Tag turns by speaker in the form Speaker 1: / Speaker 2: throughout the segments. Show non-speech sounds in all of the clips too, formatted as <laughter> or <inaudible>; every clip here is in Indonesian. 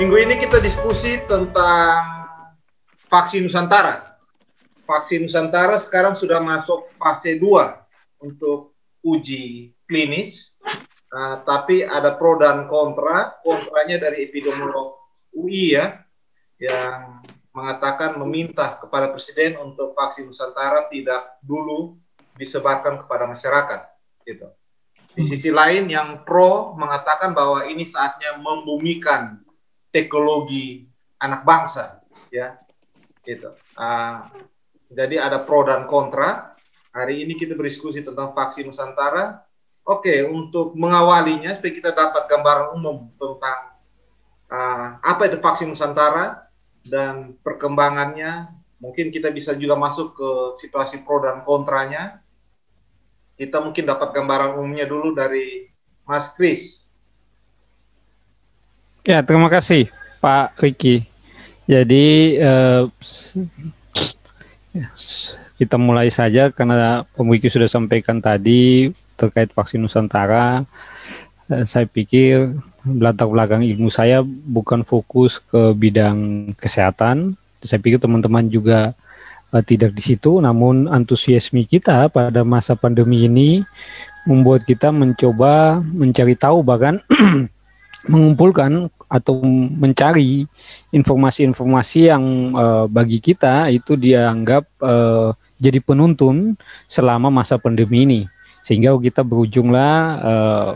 Speaker 1: Minggu ini kita diskusi tentang vaksin Nusantara. Vaksin Nusantara sekarang sudah masuk fase 2 untuk uji klinis. Nah, tapi ada pro dan kontra. Kontranya dari epidemiolog UI ya, yang mengatakan meminta kepada Presiden untuk vaksin Nusantara tidak dulu disebarkan kepada masyarakat. Gitu. Di sisi lain yang pro mengatakan bahwa ini saatnya membumikan teknologi anak bangsa, ya, gitu. Uh, jadi ada pro dan kontra. Hari ini kita berdiskusi tentang vaksin Nusantara. Oke, untuk mengawalinya supaya kita dapat gambaran umum tentang uh, apa itu vaksin Nusantara dan perkembangannya. Mungkin kita bisa juga masuk ke situasi pro dan kontranya kita mungkin dapat gambaran umumnya dulu dari Mas Kris.
Speaker 2: Ya, terima kasih Pak Riki. Jadi eh, kita mulai saja karena Pak Riki sudah sampaikan tadi terkait vaksin Nusantara. Eh, saya pikir latar belakang ilmu saya bukan fokus ke bidang kesehatan. Saya pikir teman-teman juga uh, tidak di situ, namun antusiasme kita pada masa pandemi ini membuat kita mencoba mencari tahu bahkan <clears throat> mengumpulkan atau mencari informasi-informasi yang uh, bagi kita itu dianggap uh, jadi penuntun selama masa pandemi ini sehingga kita berujunglah uh,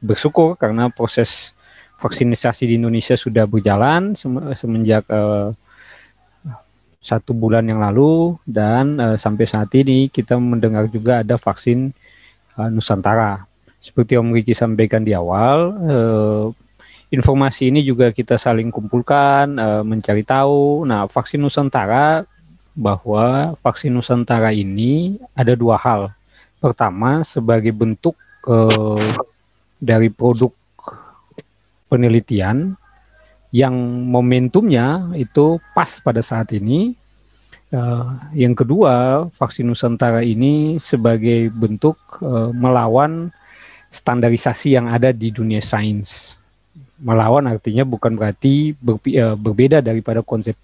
Speaker 2: bersyukur karena proses vaksinisasi di Indonesia sudah berjalan semenjak uh, satu bulan yang lalu dan uh, sampai saat ini kita mendengar juga ada vaksin uh, Nusantara. Seperti Om Riki sampaikan di awal, uh, informasi ini juga kita saling kumpulkan, uh, mencari tahu. Nah, vaksin Nusantara bahwa vaksin Nusantara ini ada dua hal. Pertama, sebagai bentuk uh, dari produk penelitian yang momentumnya itu pas pada saat ini. Uh, yang kedua, vaksin Nusantara ini sebagai bentuk uh, melawan standarisasi yang ada di dunia sains. Melawan artinya bukan berarti ber, uh, eh, berbeda daripada konsep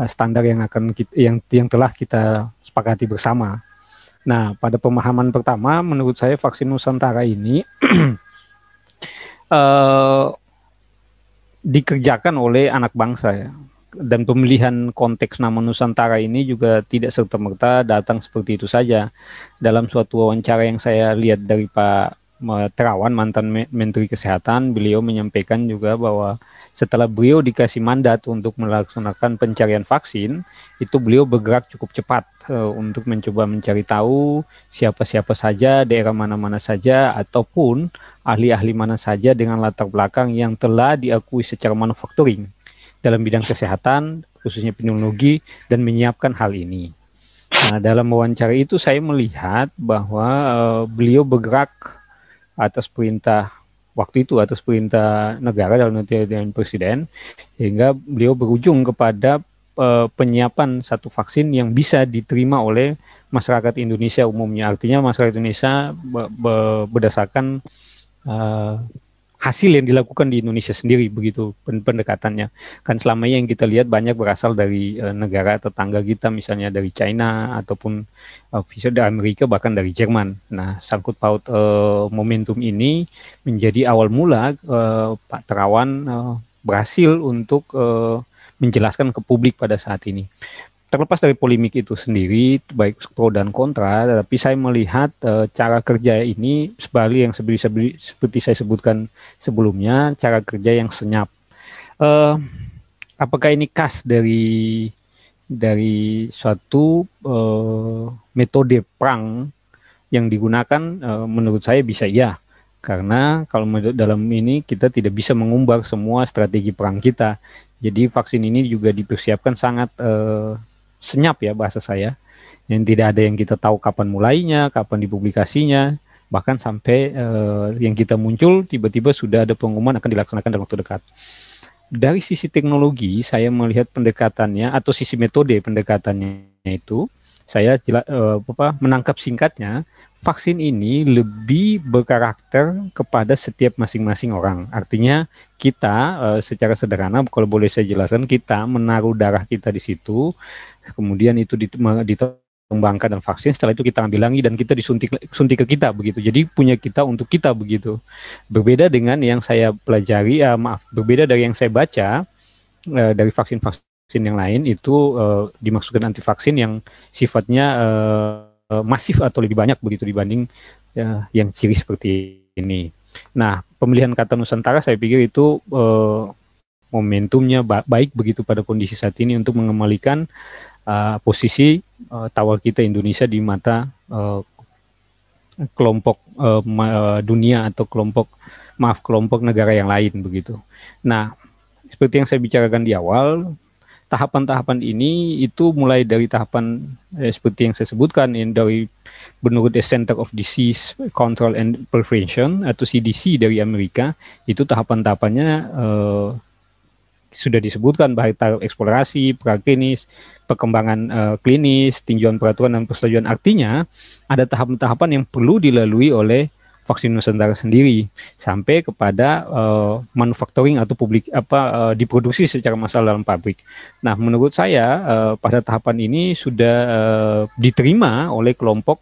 Speaker 2: uh, standar yang akan kita, yang yang telah kita sepakati bersama. Nah, pada pemahaman pertama, menurut saya vaksin Nusantara ini uh, <clears throat> dikerjakan oleh anak bangsa ya. Dan pemilihan konteks nama Nusantara ini juga tidak serta-merta datang seperti itu saja. Dalam suatu wawancara yang saya lihat dari Pak Terawan, mantan Menteri Kesehatan, beliau menyampaikan juga bahwa setelah beliau dikasih mandat untuk melaksanakan pencarian vaksin, itu beliau bergerak cukup cepat uh, untuk mencoba mencari tahu siapa-siapa saja, daerah mana-mana saja, ataupun ahli-ahli mana saja dengan latar belakang yang telah diakui secara manufacturing dalam bidang kesehatan, khususnya pneumologi, dan menyiapkan hal ini. Nah, dalam wawancara itu saya melihat bahwa uh, beliau bergerak atas perintah waktu itu atas perintah negara dalam nanti dengan presiden sehingga beliau berujung kepada uh, penyiapan satu vaksin yang bisa diterima oleh masyarakat Indonesia umumnya. Artinya masyarakat Indonesia be be berdasarkan uh, hasil yang dilakukan di Indonesia sendiri begitu pendekatannya. Kan selama yang kita lihat banyak berasal dari uh, negara tetangga kita misalnya dari China ataupun uh, dari Amerika bahkan dari Jerman. Nah sangkut paut uh, momentum ini menjadi awal mula uh, Pak Terawan uh, berhasil untuk uh, menjelaskan ke publik pada saat ini terlepas dari polemik itu sendiri baik pro dan kontra tapi saya melihat uh, cara kerja ini sebaliknya yang seperti, seperti saya sebutkan sebelumnya cara kerja yang senyap. Uh, apakah ini khas dari dari suatu uh, metode perang yang digunakan? Uh, menurut saya bisa ya karena kalau dalam ini kita tidak bisa mengumbar semua strategi perang kita. Jadi vaksin ini juga dipersiapkan sangat uh, senyap ya bahasa saya yang tidak ada yang kita tahu kapan mulainya, kapan dipublikasinya, bahkan sampai uh, yang kita muncul tiba-tiba sudah ada pengumuman akan dilaksanakan dalam waktu dekat. Dari sisi teknologi, saya melihat pendekatannya atau sisi metode pendekatannya itu saya jela, uh, apa, menangkap singkatnya vaksin ini lebih berkarakter kepada setiap masing-masing orang. Artinya kita uh, secara sederhana kalau boleh saya jelaskan kita menaruh darah kita di situ, kemudian itu dikembangkan dan vaksin, setelah itu kita ambil lagi dan kita disuntik suntik ke kita begitu. Jadi punya kita untuk kita begitu. Berbeda dengan yang saya pelajari, uh, maaf, berbeda dari yang saya baca uh, dari vaksin-vaksin yang lain itu uh, dimaksudkan anti vaksin yang sifatnya uh, Eh, masif atau lebih banyak begitu dibanding ya, yang ciri seperti ini. Nah, pemilihan kata Nusantara saya pikir itu uh, momentumnya ba baik begitu pada kondisi saat ini untuk mengembalikan uh, posisi uh, tawar kita Indonesia di mata uh, kelompok uh, dunia atau kelompok maaf kelompok negara yang lain begitu. Nah, seperti yang saya bicarakan di awal, tahapan-tahapan ini itu mulai dari tahapan eh, seperti yang saya sebutkan in dari menurut Center of Disease Control and Prevention atau CDC dari Amerika itu tahapan-tahapannya eh, sudah disebutkan baik tahap eksplorasi, praklinis, perkembangan uh, klinis, tinjauan peraturan dan persetujuan. Artinya ada tahapan-tahapan yang perlu dilalui oleh vaksin Nusantara sendiri sampai kepada uh, manufacturing atau publik apa uh, diproduksi secara massal dalam pabrik. Nah, menurut saya uh, pada tahapan ini sudah uh, diterima oleh kelompok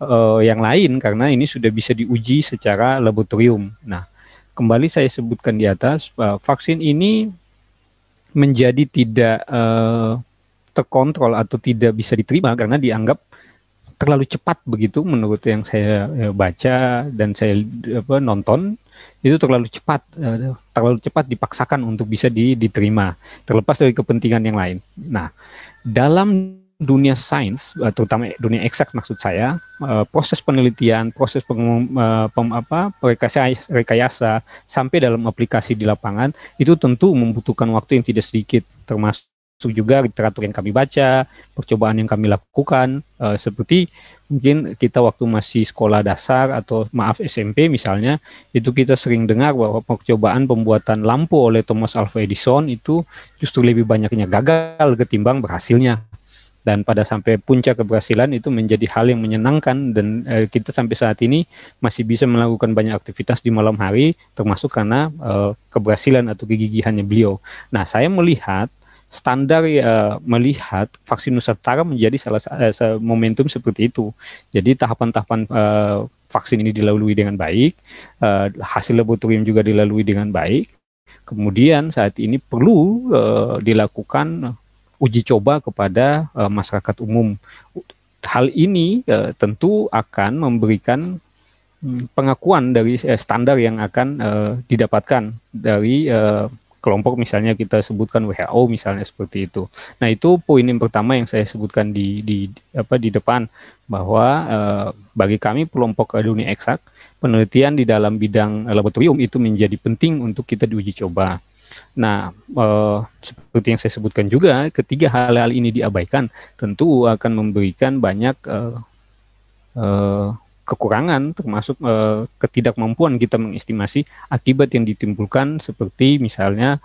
Speaker 2: uh, yang lain karena ini sudah bisa diuji secara laboratorium. Nah, kembali saya sebutkan di atas uh, vaksin ini menjadi tidak uh, terkontrol atau tidak bisa diterima karena dianggap terlalu cepat begitu menurut yang saya ya, baca dan saya apa, nonton itu terlalu cepat uh, terlalu cepat dipaksakan untuk bisa di, diterima terlepas dari kepentingan yang lain. Nah dalam dunia sains uh, terutama dunia eksak maksud saya uh, proses penelitian proses peng, uh, pem, apa rekayasa, rekayasa sampai dalam aplikasi di lapangan itu tentu membutuhkan waktu yang tidak sedikit termasuk juga literatur yang kami baca, percobaan yang kami lakukan, seperti mungkin kita waktu masih sekolah dasar atau maaf SMP misalnya, itu kita sering dengar bahwa percobaan pembuatan lampu oleh Thomas Alva Edison itu justru lebih banyaknya gagal ketimbang berhasilnya. Dan pada sampai puncak keberhasilan itu menjadi hal yang menyenangkan dan uh, kita sampai saat ini masih bisa melakukan banyak aktivitas di malam hari, termasuk karena uh, keberhasilan atau kegigihannya beliau. Nah, saya melihat standar uh, melihat vaksin Nusantara menjadi salah uh, momentum seperti itu. Jadi tahapan-tahapan uh, vaksin ini dilalui dengan baik, uh, hasil laboratorium juga dilalui dengan baik. Kemudian saat ini perlu uh, dilakukan uji coba kepada uh, masyarakat umum. Hal ini uh, tentu akan memberikan hmm, pengakuan dari uh, standar yang akan uh, didapatkan dari uh, kelompok misalnya kita sebutkan WHO misalnya seperti itu. Nah itu poin yang pertama yang saya sebutkan di di apa di depan bahwa eh, bagi kami kelompok dunia eksak penelitian di dalam bidang laboratorium itu menjadi penting untuk kita diuji coba. Nah, eh, seperti yang saya sebutkan juga, ketiga hal-hal ini diabaikan, tentu akan memberikan banyak eh, eh, kekurangan termasuk uh, ketidakmampuan kita mengestimasi akibat yang ditimbulkan seperti misalnya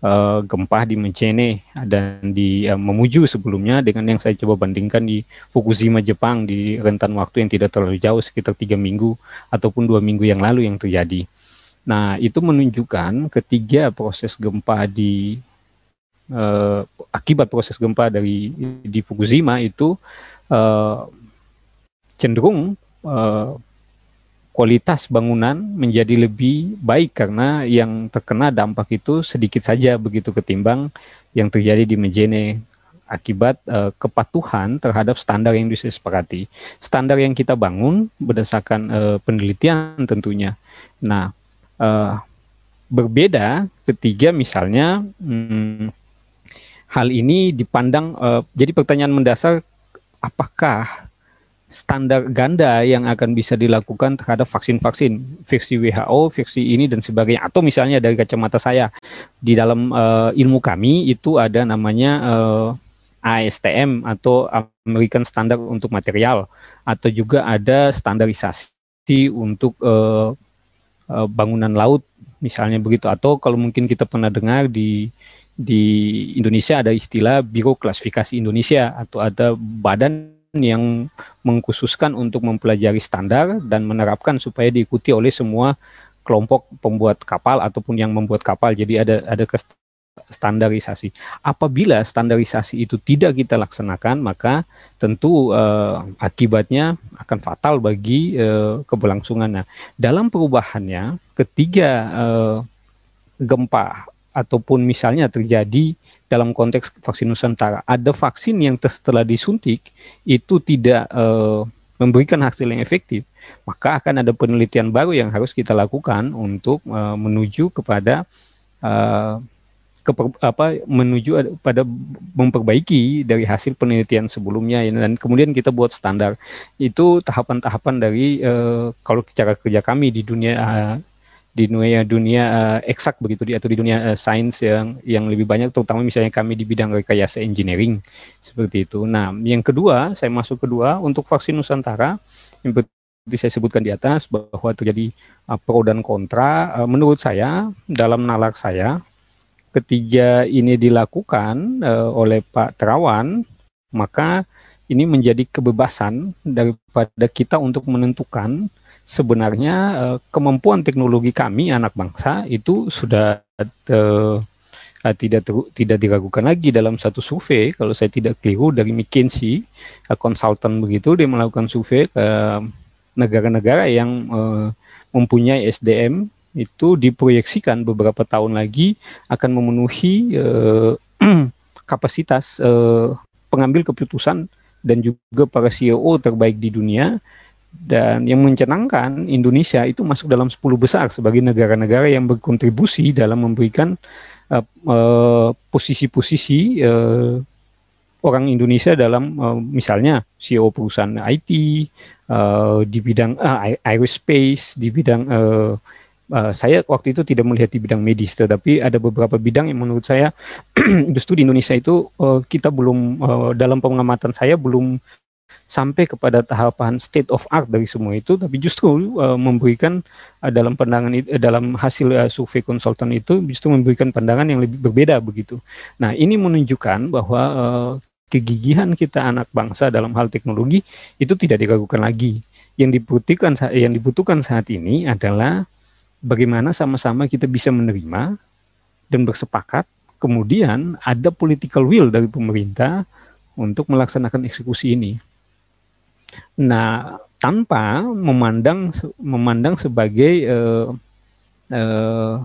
Speaker 2: uh, gempa di Mencene dan di uh, Memuju sebelumnya dengan yang saya coba bandingkan di Fukushima Jepang di rentan waktu yang tidak terlalu jauh sekitar tiga minggu ataupun dua minggu yang lalu yang terjadi. Nah itu menunjukkan ketiga proses gempa di uh, akibat proses gempa dari di Fukushima itu uh, cenderung uh, kualitas bangunan menjadi lebih baik karena yang terkena dampak itu sedikit saja begitu ketimbang yang terjadi di Mejene akibat uh, kepatuhan terhadap standar yang disepakati. Standar yang kita bangun berdasarkan uh, penelitian tentunya. Nah, uh, berbeda ketiga misalnya hmm, hal ini dipandang uh, jadi pertanyaan mendasar apakah standar ganda yang akan bisa dilakukan terhadap vaksin-vaksin versi WHO, versi ini dan sebagainya. Atau misalnya dari kacamata saya di dalam uh, ilmu kami itu ada namanya uh, ASTM atau American Standard untuk material atau juga ada standarisasi untuk uh, uh, bangunan laut misalnya begitu atau kalau mungkin kita pernah dengar di di Indonesia ada istilah Biro Klasifikasi Indonesia atau ada Badan yang mengkhususkan untuk mempelajari standar dan menerapkan supaya diikuti oleh semua kelompok pembuat kapal ataupun yang membuat kapal. Jadi ada ada standarisasi. Apabila standarisasi itu tidak kita laksanakan, maka tentu uh, akibatnya akan fatal bagi uh, keberlangsungan. Nah, dalam perubahannya, ketiga uh, gempa ataupun misalnya terjadi dalam konteks vaksin Nusantara, ada vaksin yang setelah disuntik itu tidak uh, memberikan hasil yang efektif, maka akan ada penelitian baru yang harus kita lakukan untuk uh, menuju kepada uh, ke apa menuju pada memperbaiki dari hasil penelitian sebelumnya ya, dan kemudian kita buat standar itu tahapan-tahapan dari uh, kalau cara kerja kami di dunia uh, di dunia dunia uh, eksak begitu di atau di dunia uh, sains yang yang lebih banyak terutama misalnya kami di bidang rekayasa engineering seperti itu. Nah, yang kedua saya masuk kedua untuk vaksin Nusantara yang seperti saya sebutkan di atas bahwa terjadi uh, pro dan kontra. Uh, menurut saya dalam nalar saya ketiga ini dilakukan uh, oleh Pak Terawan, maka ini menjadi kebebasan daripada kita untuk menentukan sebenarnya uh, kemampuan teknologi kami anak bangsa itu sudah uh, tidak ter, tidak diragukan lagi dalam satu survei. Kalau saya tidak keliru dari McKinsey konsultan uh, begitu dia melakukan survei ke negara-negara yang uh, mempunyai SDM itu diproyeksikan beberapa tahun lagi akan memenuhi uh, <clears throat> kapasitas uh, pengambil keputusan dan juga para CEO terbaik di dunia. Dan yang mencenangkan Indonesia itu masuk dalam 10 besar sebagai negara-negara yang berkontribusi dalam memberikan posisi-posisi uh, uh, orang Indonesia dalam uh, misalnya CEO perusahaan IT uh, di bidang uh, aerospace di bidang uh, uh, saya waktu itu tidak melihat di bidang medis, tetapi ada beberapa bidang yang menurut saya <clears throat> justru di Indonesia itu uh, kita belum uh, dalam pengamatan saya belum sampai kepada tahapan state of art dari semua itu, tapi justru uh, memberikan uh, dalam pandangan uh, dalam hasil uh, survei konsultan itu justru memberikan pandangan yang lebih berbeda begitu. Nah ini menunjukkan bahwa uh, kegigihan kita anak bangsa dalam hal teknologi itu tidak diragukan lagi. Yang dibutuhkan yang dibutuhkan saat ini adalah bagaimana sama-sama kita bisa menerima dan bersepakat, kemudian ada political will dari pemerintah untuk melaksanakan eksekusi ini. Nah, tanpa memandang memandang sebagai uh, uh,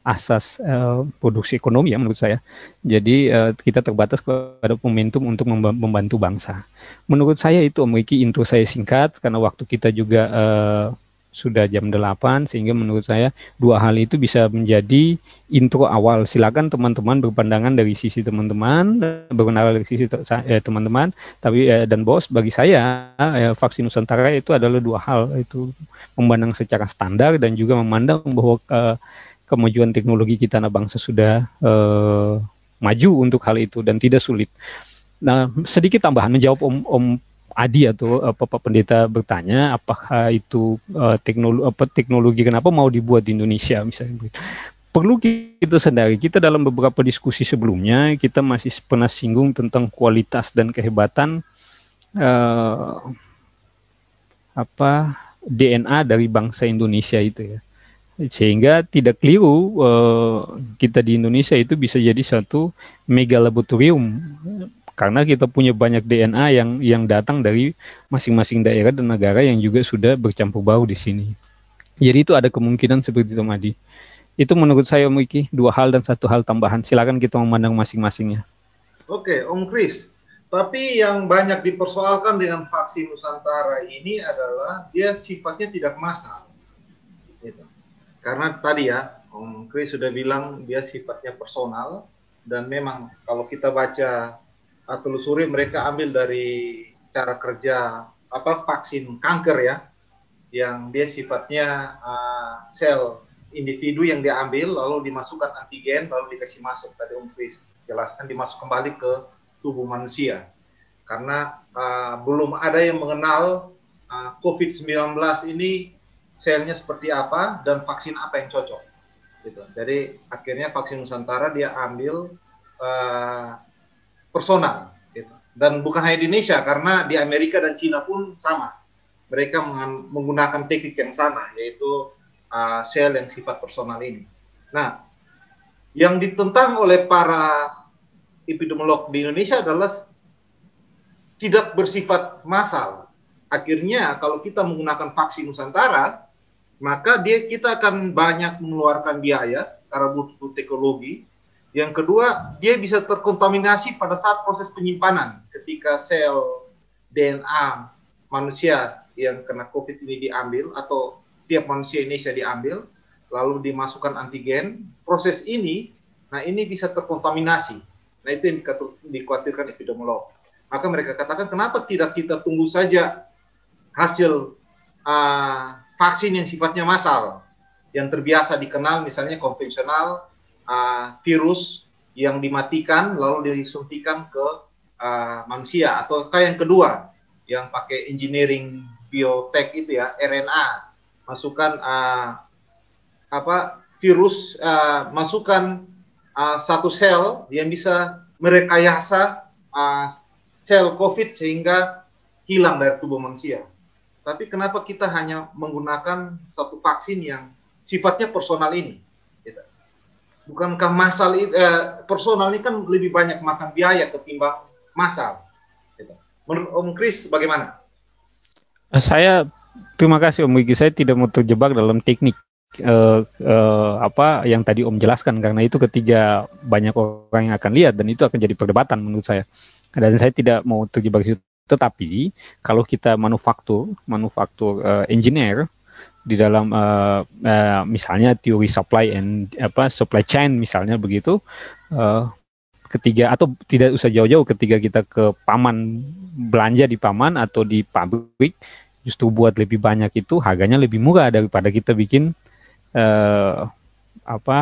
Speaker 2: asas uh, produksi ekonomi ya menurut saya. Jadi uh, kita terbatas kepada momentum untuk membantu bangsa. Menurut saya itu memiliki intro saya singkat karena waktu kita juga uh, sudah jam 8 sehingga menurut saya dua hal itu bisa menjadi intro awal. Silakan teman-teman berpandangan dari sisi teman-teman, berkenalan dari sisi eh, teman-teman, tapi eh, dan bos bagi saya eh, vaksin Nusantara itu adalah dua hal itu memandang secara standar dan juga memandang bahwa eh, kemajuan teknologi kita anak bangsa sudah eh, maju untuk hal itu dan tidak sulit. Nah, sedikit tambahan menjawab Om Om Adi atau apa Pak Pendeta bertanya apakah itu uh, teknologi apa teknologi kenapa mau dibuat di Indonesia misalnya perlu kita sadari kita dalam beberapa diskusi sebelumnya kita masih pernah singgung tentang kualitas dan kehebatan uh, apa DNA dari bangsa Indonesia itu ya. Sehingga tidak keliru uh, kita di Indonesia itu bisa jadi satu mega laboratorium karena kita punya banyak DNA yang yang datang dari masing-masing daerah dan negara yang juga sudah bercampur bau di sini. Jadi itu ada kemungkinan seperti itu Madi. Itu menurut saya Om Iki, dua hal dan satu hal tambahan. Silakan kita memandang masing-masingnya.
Speaker 1: Oke, Om Kris. Tapi yang banyak dipersoalkan dengan vaksin Nusantara ini adalah dia sifatnya tidak massal. Gitu. Karena tadi ya, Om Kris sudah bilang dia sifatnya personal dan memang kalau kita baca telusuri mereka ambil dari cara kerja apa vaksin kanker ya yang dia sifatnya uh, sel individu yang diambil lalu dimasukkan antigen lalu dikasih masuk. Tadi Om Chris jelaskan dimasuk kembali ke tubuh manusia. Karena uh, belum ada yang mengenal uh, COVID-19 ini selnya seperti apa dan vaksin apa yang cocok gitu. Jadi akhirnya vaksin Nusantara dia ambil uh, personal gitu. Dan bukan hanya di Indonesia, karena di Amerika dan Cina pun sama. Mereka menggunakan teknik yang sama, yaitu uh, sel yang sifat personal ini. Nah, yang ditentang oleh para epidemiolog di Indonesia adalah tidak bersifat massal. Akhirnya kalau kita menggunakan vaksin Nusantara, maka dia kita akan banyak mengeluarkan biaya karena butuh teknologi. Yang kedua, dia bisa terkontaminasi pada saat proses penyimpanan ketika sel DNA manusia yang kena COVID ini diambil atau tiap manusia Indonesia diambil lalu dimasukkan antigen, proses ini, nah ini bisa terkontaminasi. Nah itu yang dikhawatirkan epidemiolog. Maka mereka katakan kenapa tidak kita tunggu saja hasil uh, vaksin yang sifatnya massal, yang terbiasa dikenal misalnya konvensional uh, virus yang dimatikan lalu disuntikan ke uh, manusia atau kayak yang kedua yang pakai engineering biotech itu ya RNA masukkan uh, apa virus uh, masukkan uh, satu sel yang bisa merekayasa uh, sel COVID sehingga hilang dari tubuh manusia. Tapi kenapa kita hanya menggunakan satu vaksin yang sifatnya personal ini? Bukankah masal eh, personal ini kan lebih banyak makan biaya ketimbang masal? Gitu. Menurut Om Kris bagaimana?
Speaker 2: Saya terima kasih Om Wiki. Saya tidak mau terjebak dalam teknik uh, uh, apa yang tadi Om jelaskan karena itu ketiga banyak orang yang akan lihat dan itu akan jadi perdebatan menurut saya. Dan saya tidak mau terjebak situ tetapi kalau kita manufaktur, manufaktur uh, engineer di dalam uh, uh, misalnya teori supply and apa supply chain misalnya begitu uh, ketiga atau tidak usah jauh-jauh ketika kita ke paman belanja di paman atau di pabrik justru buat lebih banyak itu harganya lebih murah daripada kita bikin uh, apa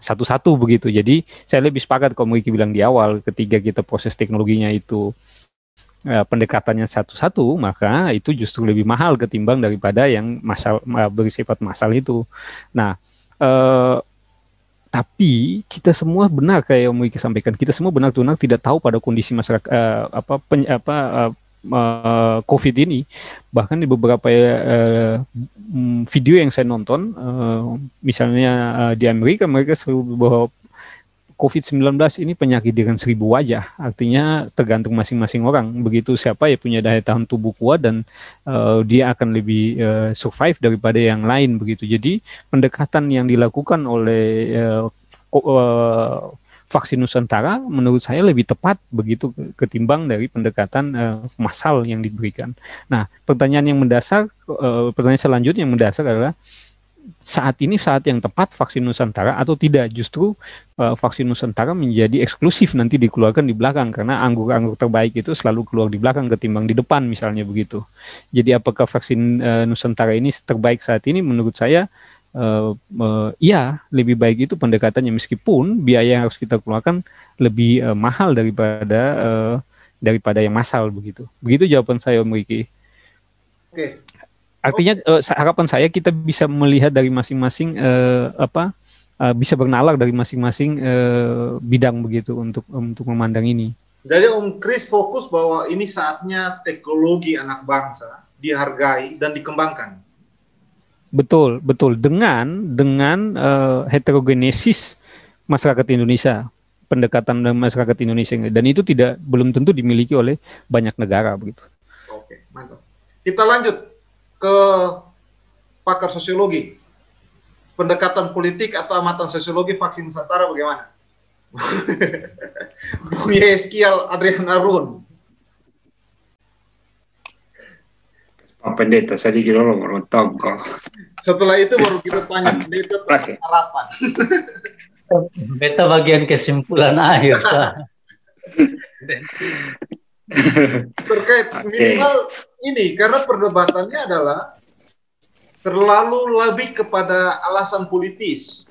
Speaker 2: satu-satu uh, begitu. Jadi saya lebih sepakat kalau Miki bilang di awal ketika kita proses teknologinya itu pendekatannya satu-satu, maka itu justru lebih mahal ketimbang daripada yang masal bersifat masal itu. Nah, uh, tapi kita semua benar kayak yang Wiki sampaikan, kita semua benar-benar tidak tahu pada kondisi masyarakat uh, apa pen, apa uh, uh, COVID ini. Bahkan di beberapa uh, video yang saya nonton, uh, misalnya uh, di Amerika mereka selalu bahwa COVID-19 ini penyakit dengan seribu wajah, artinya tergantung masing-masing orang. Begitu siapa ya punya daya tahan tubuh kuat dan uh, dia akan lebih uh, survive daripada yang lain begitu. Jadi pendekatan yang dilakukan oleh uh, uh, vaksin Nusantara menurut saya lebih tepat begitu ketimbang dari pendekatan uh, massal yang diberikan. Nah, pertanyaan yang mendasar, uh, pertanyaan selanjutnya yang mendasar adalah saat ini saat yang tepat vaksin Nusantara atau tidak justru uh, vaksin Nusantara menjadi eksklusif nanti dikeluarkan di belakang karena anggur-anggur terbaik itu selalu keluar di belakang ketimbang di depan misalnya begitu. Jadi apakah vaksin uh, Nusantara ini terbaik saat ini menurut saya uh, uh, lebih baik itu pendekatannya meskipun biaya yang harus kita keluarkan lebih uh, mahal daripada uh, daripada yang massal begitu. Begitu jawaban saya Om Riki. Oke, Artinya uh, harapan saya kita bisa melihat dari masing-masing uh, apa uh, bisa bernalar dari masing-masing uh, bidang begitu untuk untuk memandang ini.
Speaker 1: Jadi Om Kris fokus bahwa ini saatnya teknologi anak bangsa dihargai dan dikembangkan.
Speaker 2: Betul, betul. Dengan dengan uh, heterogenesis masyarakat Indonesia, pendekatan masyarakat Indonesia dan itu tidak belum tentu dimiliki oleh banyak negara begitu.
Speaker 1: Oke, mantap. Kita lanjut ke pakar sosiologi. Pendekatan politik atau amatan sosiologi vaksin Nusantara bagaimana? <laughs> Bung Yeskial Adrian Arun.
Speaker 3: Pak Pendeta, saya kira lo merontok
Speaker 1: Setelah itu baru kita tanya Pendeta tentang harapan.
Speaker 4: Pendeta bagian kesimpulan akhir. <laughs> <laughs>
Speaker 1: terkait minimal ini karena perdebatannya adalah terlalu lebih kepada alasan politis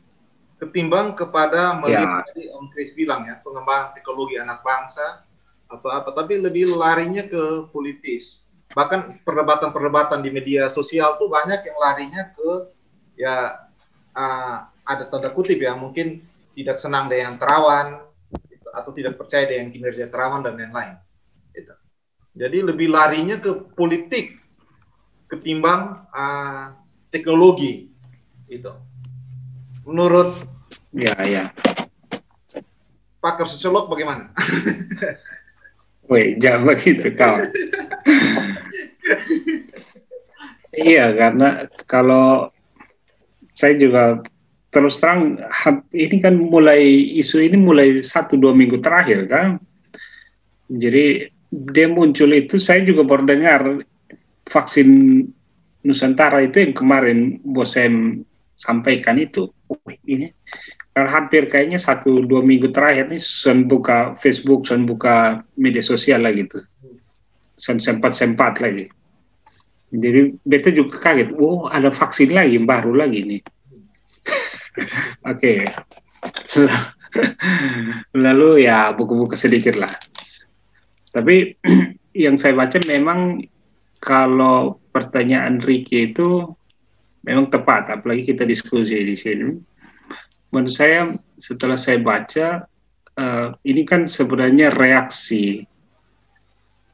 Speaker 1: ketimbang kepada melihat ya. tadi Om Chris bilang ya pengembangan teknologi anak bangsa atau apa tapi lebih larinya ke politis. Bahkan perdebatan-perdebatan di media sosial tuh banyak yang larinya ke ya uh, ada tanda kutip ya mungkin tidak senang dengan terawan atau tidak percaya dengan kinerja terawan dan lain-lain Jadi lebih larinya ke politik ketimbang uh, teknologi itu. Menurut
Speaker 3: Ya, ya.
Speaker 1: pakar sosiolog bagaimana? <laughs>
Speaker 3: Woi, jangan begitu kawan. <laughs> iya, karena kalau saya juga terus terang ini kan mulai isu ini mulai satu dua minggu terakhir kan. Jadi dia muncul itu saya juga baru dengar vaksin Nusantara itu yang kemarin Bosem sampaikan itu. Ini hampir kayaknya satu dua minggu terakhir nih sen buka Facebook, sen buka media sosial lah gitu, sen sempat sempat lagi. Jadi beta juga kaget, oh ada vaksin lagi baru lagi nih. <laughs> Oke, <laughs> lalu ya buku-buku sedikit lah. Tapi <clears throat> yang saya baca memang kalau pertanyaan Ricky itu memang tepat, apalagi kita diskusi di sini. Menurut saya setelah saya baca uh, ini kan sebenarnya reaksi.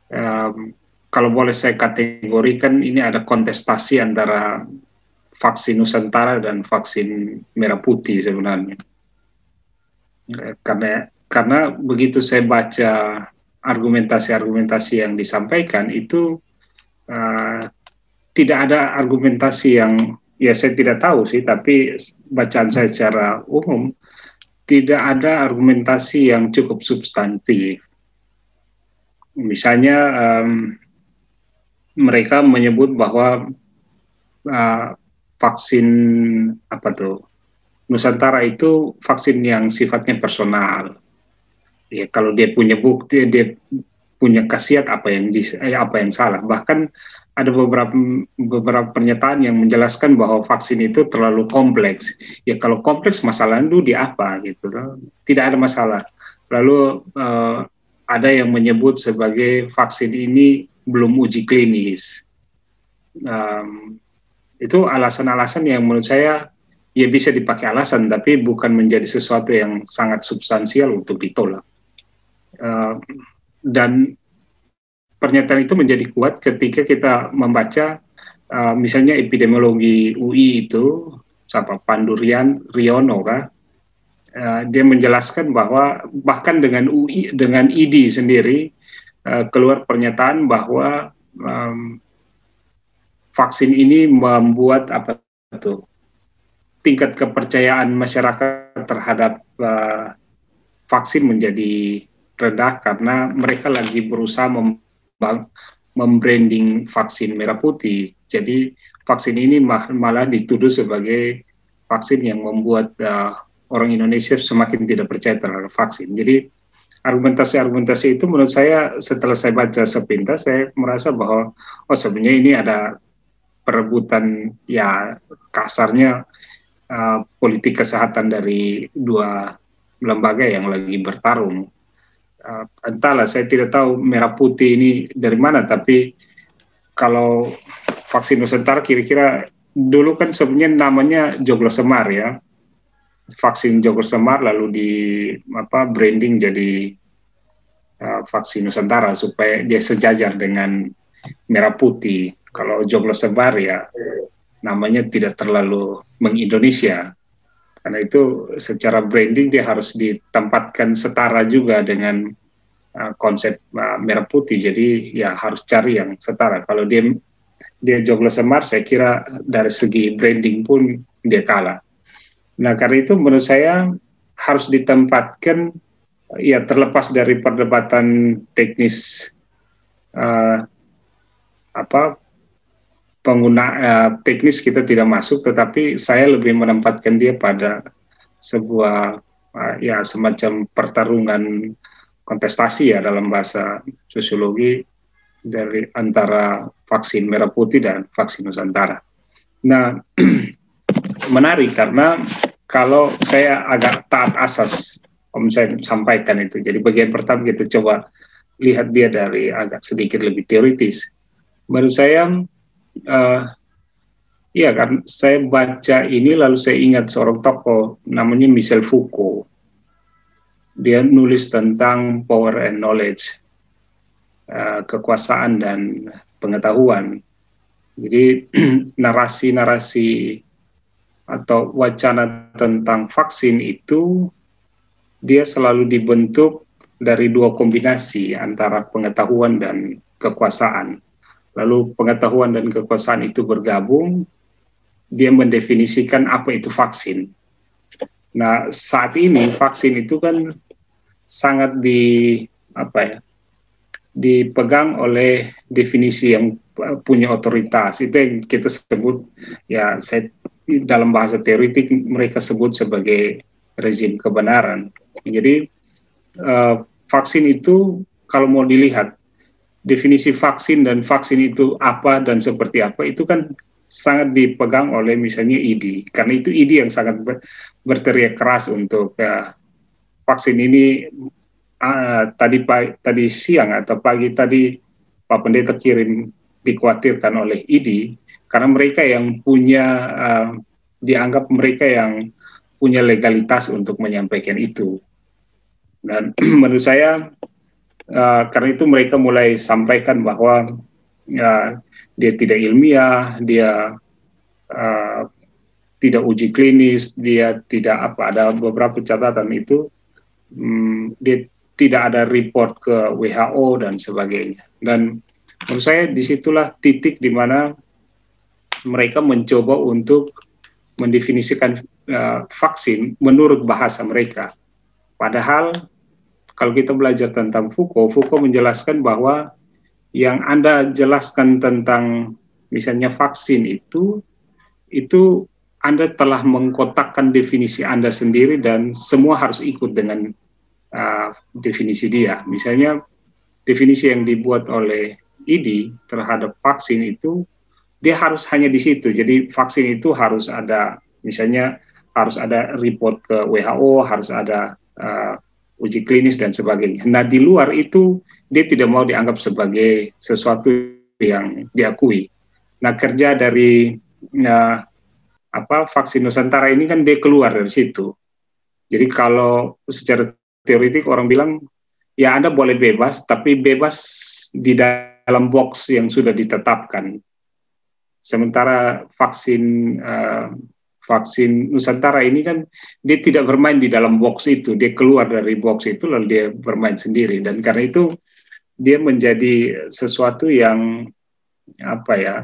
Speaker 3: Um, kalau boleh saya kategorikan ini ada kontestasi antara vaksin Nusantara dan vaksin merah putih sebenarnya. Uh, karena karena begitu saya baca argumentasi-argumentasi yang disampaikan itu uh, tidak ada argumentasi yang ya saya tidak tahu sih, tapi bacaan saya secara umum tidak ada argumentasi yang cukup substantif. Misalnya um, mereka menyebut bahwa uh, vaksin apa tuh Nusantara itu vaksin yang sifatnya personal. Ya kalau dia punya bukti, dia punya khasiat apa yang di, apa yang salah. Bahkan ada beberapa beberapa pernyataan yang menjelaskan bahwa vaksin itu terlalu kompleks. Ya kalau kompleks masalah itu di apa gitu, tidak ada masalah. Lalu uh, ada yang menyebut sebagai vaksin ini belum uji klinis. Um, itu alasan-alasan yang menurut saya ya bisa dipakai alasan, tapi bukan menjadi sesuatu yang sangat substansial untuk ditolak. Uh, dan pernyataan itu menjadi kuat ketika kita membaca uh, misalnya epidemiologi UI itu siapa Pandurian Riono kan dia menjelaskan bahwa bahkan dengan UI dengan ID sendiri keluar pernyataan bahwa um, vaksin ini membuat apa itu tingkat kepercayaan masyarakat terhadap uh, vaksin menjadi rendah karena mereka lagi berusaha mem membranding vaksin merah putih. Jadi vaksin ini malah dituduh sebagai vaksin yang membuat uh, orang Indonesia semakin tidak percaya terhadap vaksin. Jadi argumentasi-argumentasi itu menurut saya setelah saya baca sepintas saya merasa bahwa oh sebenarnya ini ada perebutan ya kasarnya uh, politik kesehatan dari dua lembaga yang lagi bertarung entahlah saya tidak tahu merah putih ini dari mana tapi kalau vaksin Nusantara kira-kira dulu kan sebenarnya namanya Joglo Semar ya. Vaksin Joglo Semar lalu di apa branding jadi uh, vaksin Nusantara supaya dia sejajar dengan merah putih. Kalau Joglo Semar ya namanya tidak terlalu mengindonesia karena itu secara branding dia harus ditempatkan setara juga dengan uh, konsep uh, merah putih. Jadi ya harus cari yang setara. Kalau dia dia joglo semar, saya kira dari segi branding pun dia kalah. Nah karena itu menurut saya harus ditempatkan ya terlepas dari perdebatan teknis uh, apa pengguna uh, teknis kita tidak masuk, tetapi saya lebih menempatkan dia pada sebuah uh, ya semacam pertarungan kontestasi ya dalam bahasa sosiologi dari antara vaksin merah putih dan vaksin Nusantara. Nah, <clears throat> menarik karena kalau saya agak taat asas, om saya sampaikan itu. Jadi bagian pertama kita coba lihat dia dari agak sedikit lebih teoritis. Menurut saya uh, Iya kan, saya baca ini lalu saya ingat seorang tokoh namanya Michel Foucault. Dia nulis tentang power and knowledge. uh, kekuasaan dan pengetahuan. Jadi <clears throat> narasi-narasi atau wacana tentang vaksin itu dia selalu dibentuk dari dua kombinasi antara pengetahuan dan kekuasaan. Lalu pengetahuan dan kekuasaan itu bergabung, dia mendefinisikan apa itu vaksin. Nah, saat ini vaksin itu kan sangat di apa ya? dipegang oleh definisi yang punya otoritas. Itu yang kita sebut ya saya dalam bahasa teoritik mereka sebut sebagai rezim kebenaran. Jadi uh, vaksin itu kalau mau dilihat definisi vaksin dan vaksin itu apa dan seperti apa itu kan sangat dipegang oleh misalnya ID karena itu ID yang sangat ber, berteriak keras untuk uh, vaksin ini uh, tadi pagi, tadi siang atau pagi tadi Pak Pendeta kirim dikhawatirkan oleh ID karena mereka yang punya uh, dianggap mereka yang punya legalitas untuk menyampaikan itu. Dan <clears throat> menurut saya uh, karena itu mereka mulai sampaikan bahwa uh, dia tidak ilmiah, dia uh, tidak uji klinis, dia tidak apa ada beberapa catatan itu um, dia tidak ada report ke WHO dan sebagainya. Dan menurut saya di situlah titik di mana mereka mencoba untuk mendefinisikan uh, vaksin menurut bahasa mereka. Padahal kalau kita belajar tentang Foucault, Foucault menjelaskan bahwa yang Anda jelaskan tentang misalnya vaksin itu, itu Anda telah mengkotakkan definisi Anda sendiri dan semua harus ikut dengan uh, definisi dia. Misalnya definisi yang dibuat oleh ID terhadap vaksin itu, dia harus hanya di situ. Jadi vaksin itu harus ada, misalnya harus ada report ke WHO, harus ada uh, uji klinis dan sebagainya. Nah di luar itu dia tidak mau dianggap sebagai sesuatu yang diakui. Nah kerja dari uh, apa vaksin Nusantara ini kan dia keluar dari situ. Jadi kalau secara teoritik orang bilang ya Anda boleh bebas, tapi bebas di dalam box yang sudah ditetapkan. Sementara vaksin uh, vaksin Nusantara ini kan dia tidak bermain di dalam box itu, dia keluar dari box itu lalu dia bermain sendiri dan karena itu dia menjadi sesuatu yang apa ya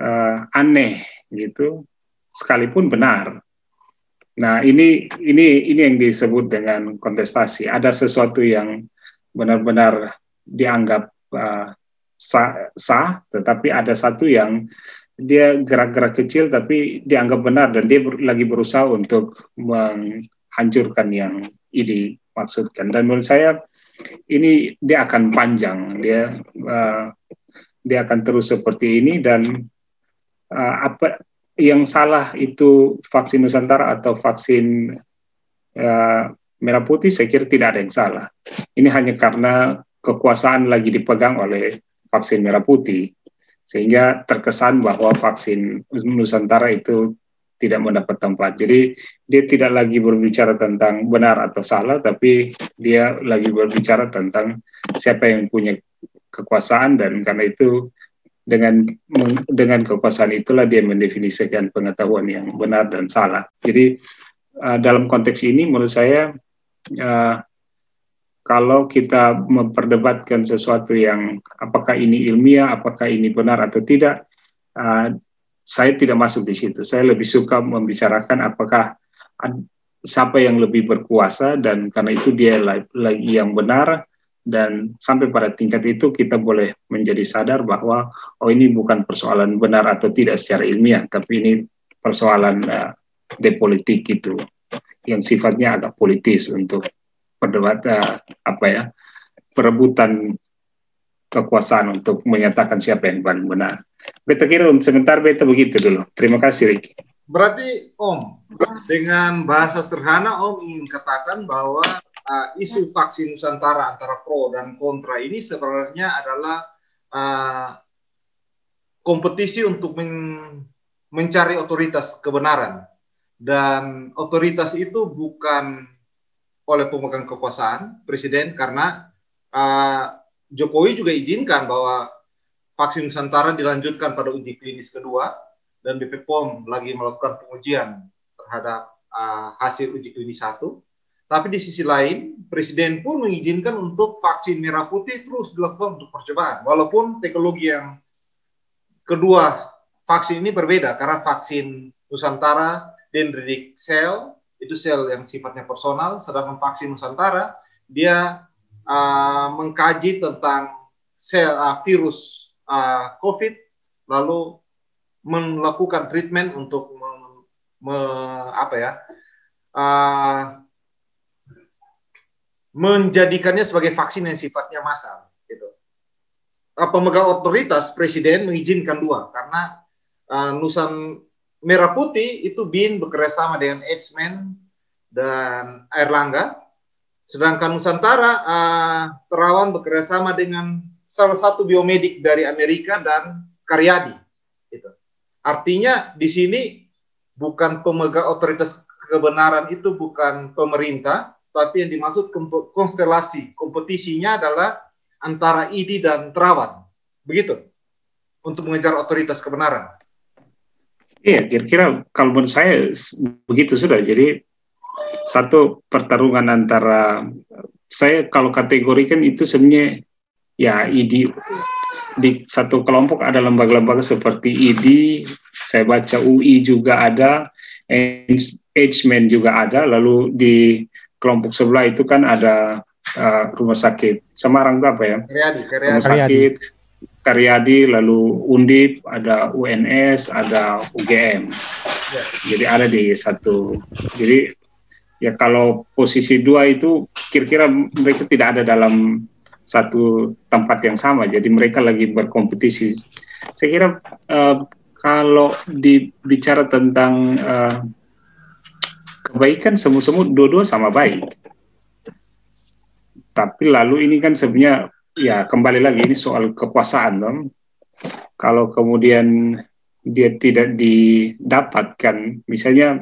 Speaker 3: uh, aneh gitu, sekalipun benar. Nah ini ini ini yang disebut dengan kontestasi. Ada sesuatu yang benar-benar dianggap uh, sah, sah, tetapi ada satu yang dia gerak-gerak kecil tapi dianggap benar dan dia ber, lagi berusaha untuk menghancurkan yang ini maksudkan. Dan menurut saya ini dia akan panjang. Dia uh, dia akan terus seperti ini dan uh, apa yang salah itu vaksin Nusantara atau vaksin uh, merah putih saya kira tidak ada yang salah. Ini hanya karena kekuasaan lagi dipegang oleh vaksin merah putih sehingga terkesan bahwa vaksin Nusantara itu tidak mendapat tempat. Jadi dia tidak lagi berbicara tentang benar atau salah, tapi dia lagi berbicara tentang siapa yang punya kekuasaan dan karena itu dengan dengan kekuasaan itulah dia mendefinisikan pengetahuan yang benar dan salah. Jadi uh, dalam konteks ini menurut saya uh, kalau kita memperdebatkan sesuatu yang apakah ini ilmiah, apakah ini benar atau tidak, uh, saya tidak masuk di situ. Saya lebih suka membicarakan apakah siapa yang lebih berkuasa dan karena itu dia lagi yang benar dan sampai pada tingkat itu kita boleh menjadi sadar bahwa oh ini bukan persoalan benar atau tidak secara ilmiah, tapi ini persoalan uh, depolitik itu yang sifatnya agak politis untuk perdebatan apa ya perebutan kekuasaan untuk menyatakan siapa yang paling benar. Beta kira sebentar beta begitu dulu. Terima kasih Ricky.
Speaker 1: Berarti Om dengan bahasa sederhana Om ingin katakan bahwa uh, isu vaksin Nusantara antara pro dan kontra ini sebenarnya adalah uh, kompetisi untuk men mencari otoritas kebenaran dan otoritas itu bukan oleh pemegang kekuasaan presiden karena uh, Jokowi juga izinkan bahwa vaksin Nusantara dilanjutkan pada uji klinis kedua dan BP lagi melakukan pengujian terhadap uh, hasil uji klinis satu. Tapi di sisi lain, Presiden pun mengizinkan untuk vaksin merah putih terus dilakukan untuk percobaan. Walaupun teknologi yang kedua vaksin ini berbeda karena vaksin Nusantara dendritic cell itu sel yang sifatnya personal, sedangkan vaksin Nusantara dia uh, mengkaji tentang sel uh, virus uh, COVID lalu melakukan treatment untuk me, me, apa ya uh, menjadikannya sebagai vaksin yang sifatnya massal gitu. Uh, pemegang otoritas presiden mengizinkan dua karena uh, Nusan Merah Putih itu BIN bekerjasama dengan Edsman dan Airlangga, sedangkan Nusantara uh, Terawan bekerjasama dengan salah satu biomedik dari Amerika dan Karyadi. Gitu. Artinya di sini bukan pemegang otoritas kebenaran itu bukan pemerintah, tapi yang dimaksud konstelasi kompetisinya adalah antara ID dan Terawan. Begitu. Untuk mengejar otoritas kebenaran.
Speaker 3: Iya, kira-kira kalau menurut saya begitu sudah. Jadi satu pertarungan antara saya kalau kategorikan itu sebenarnya ya ID di satu kelompok ada lembaga-lembaga seperti ID, saya baca UI juga ada, Edgeman juga ada, lalu di kelompok sebelah itu kan ada uh, rumah sakit Semarang apa ya?
Speaker 1: Karyadi, Karyadi.
Speaker 3: Rumah sakit Karyadi, lalu Undip, ada UNS, ada UGM. Ya. Jadi ada di satu. Jadi ya kalau posisi dua itu kira-kira mereka tidak ada dalam satu tempat yang sama. Jadi mereka lagi berkompetisi. Saya kira uh, kalau dibicara tentang uh, kebaikan semu-semu dua-dua sama baik. Tapi lalu ini kan sebenarnya ya kembali lagi ini soal kekuasaan dong. Kalau kemudian dia tidak didapatkan, misalnya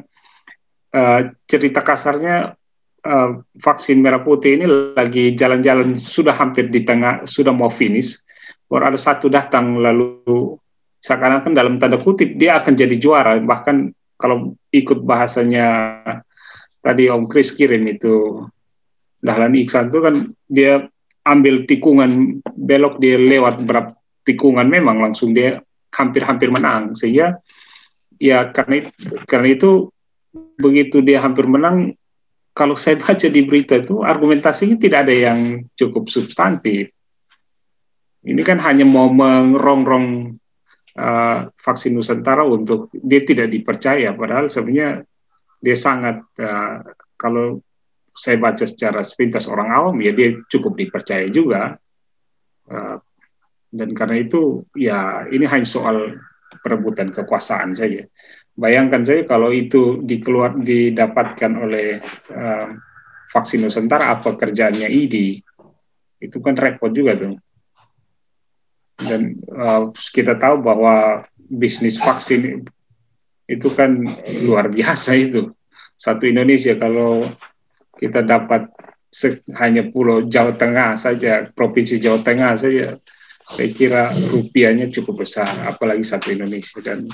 Speaker 3: uh, cerita kasarnya uh, vaksin merah putih ini lagi jalan-jalan sudah hampir di tengah, sudah mau finish, baru ada satu datang lalu seakan-akan dalam tanda kutip dia akan jadi juara, bahkan kalau ikut bahasanya tadi Om Kris kirim itu Dahlan Iksan itu kan dia ambil tikungan belok dia lewat berapa tikungan memang langsung dia hampir-hampir menang. Sehingga ya karena itu, karena itu begitu dia hampir menang kalau saya baca di berita itu argumentasinya tidak ada yang cukup substantif. Ini kan hanya mau mengrong-rong uh, vaksin Nusantara untuk dia tidak dipercaya. Padahal sebenarnya dia sangat uh, kalau saya baca secara sepintas orang awam ya dia cukup dipercaya juga. Uh, dan karena itu ya ini hanya soal perebutan kekuasaan saja. Bayangkan saja kalau itu dikeluar didapatkan oleh uh, vaksin Nusantara apa kerjanya ID itu kan repot juga tuh. Dan uh, kita tahu bahwa bisnis vaksin itu kan luar biasa itu. Satu Indonesia kalau kita dapat hanya pulau Jawa Tengah saja provinsi Jawa Tengah saja. Saya kira rupiahnya cukup besar apalagi satu Indonesia. Dan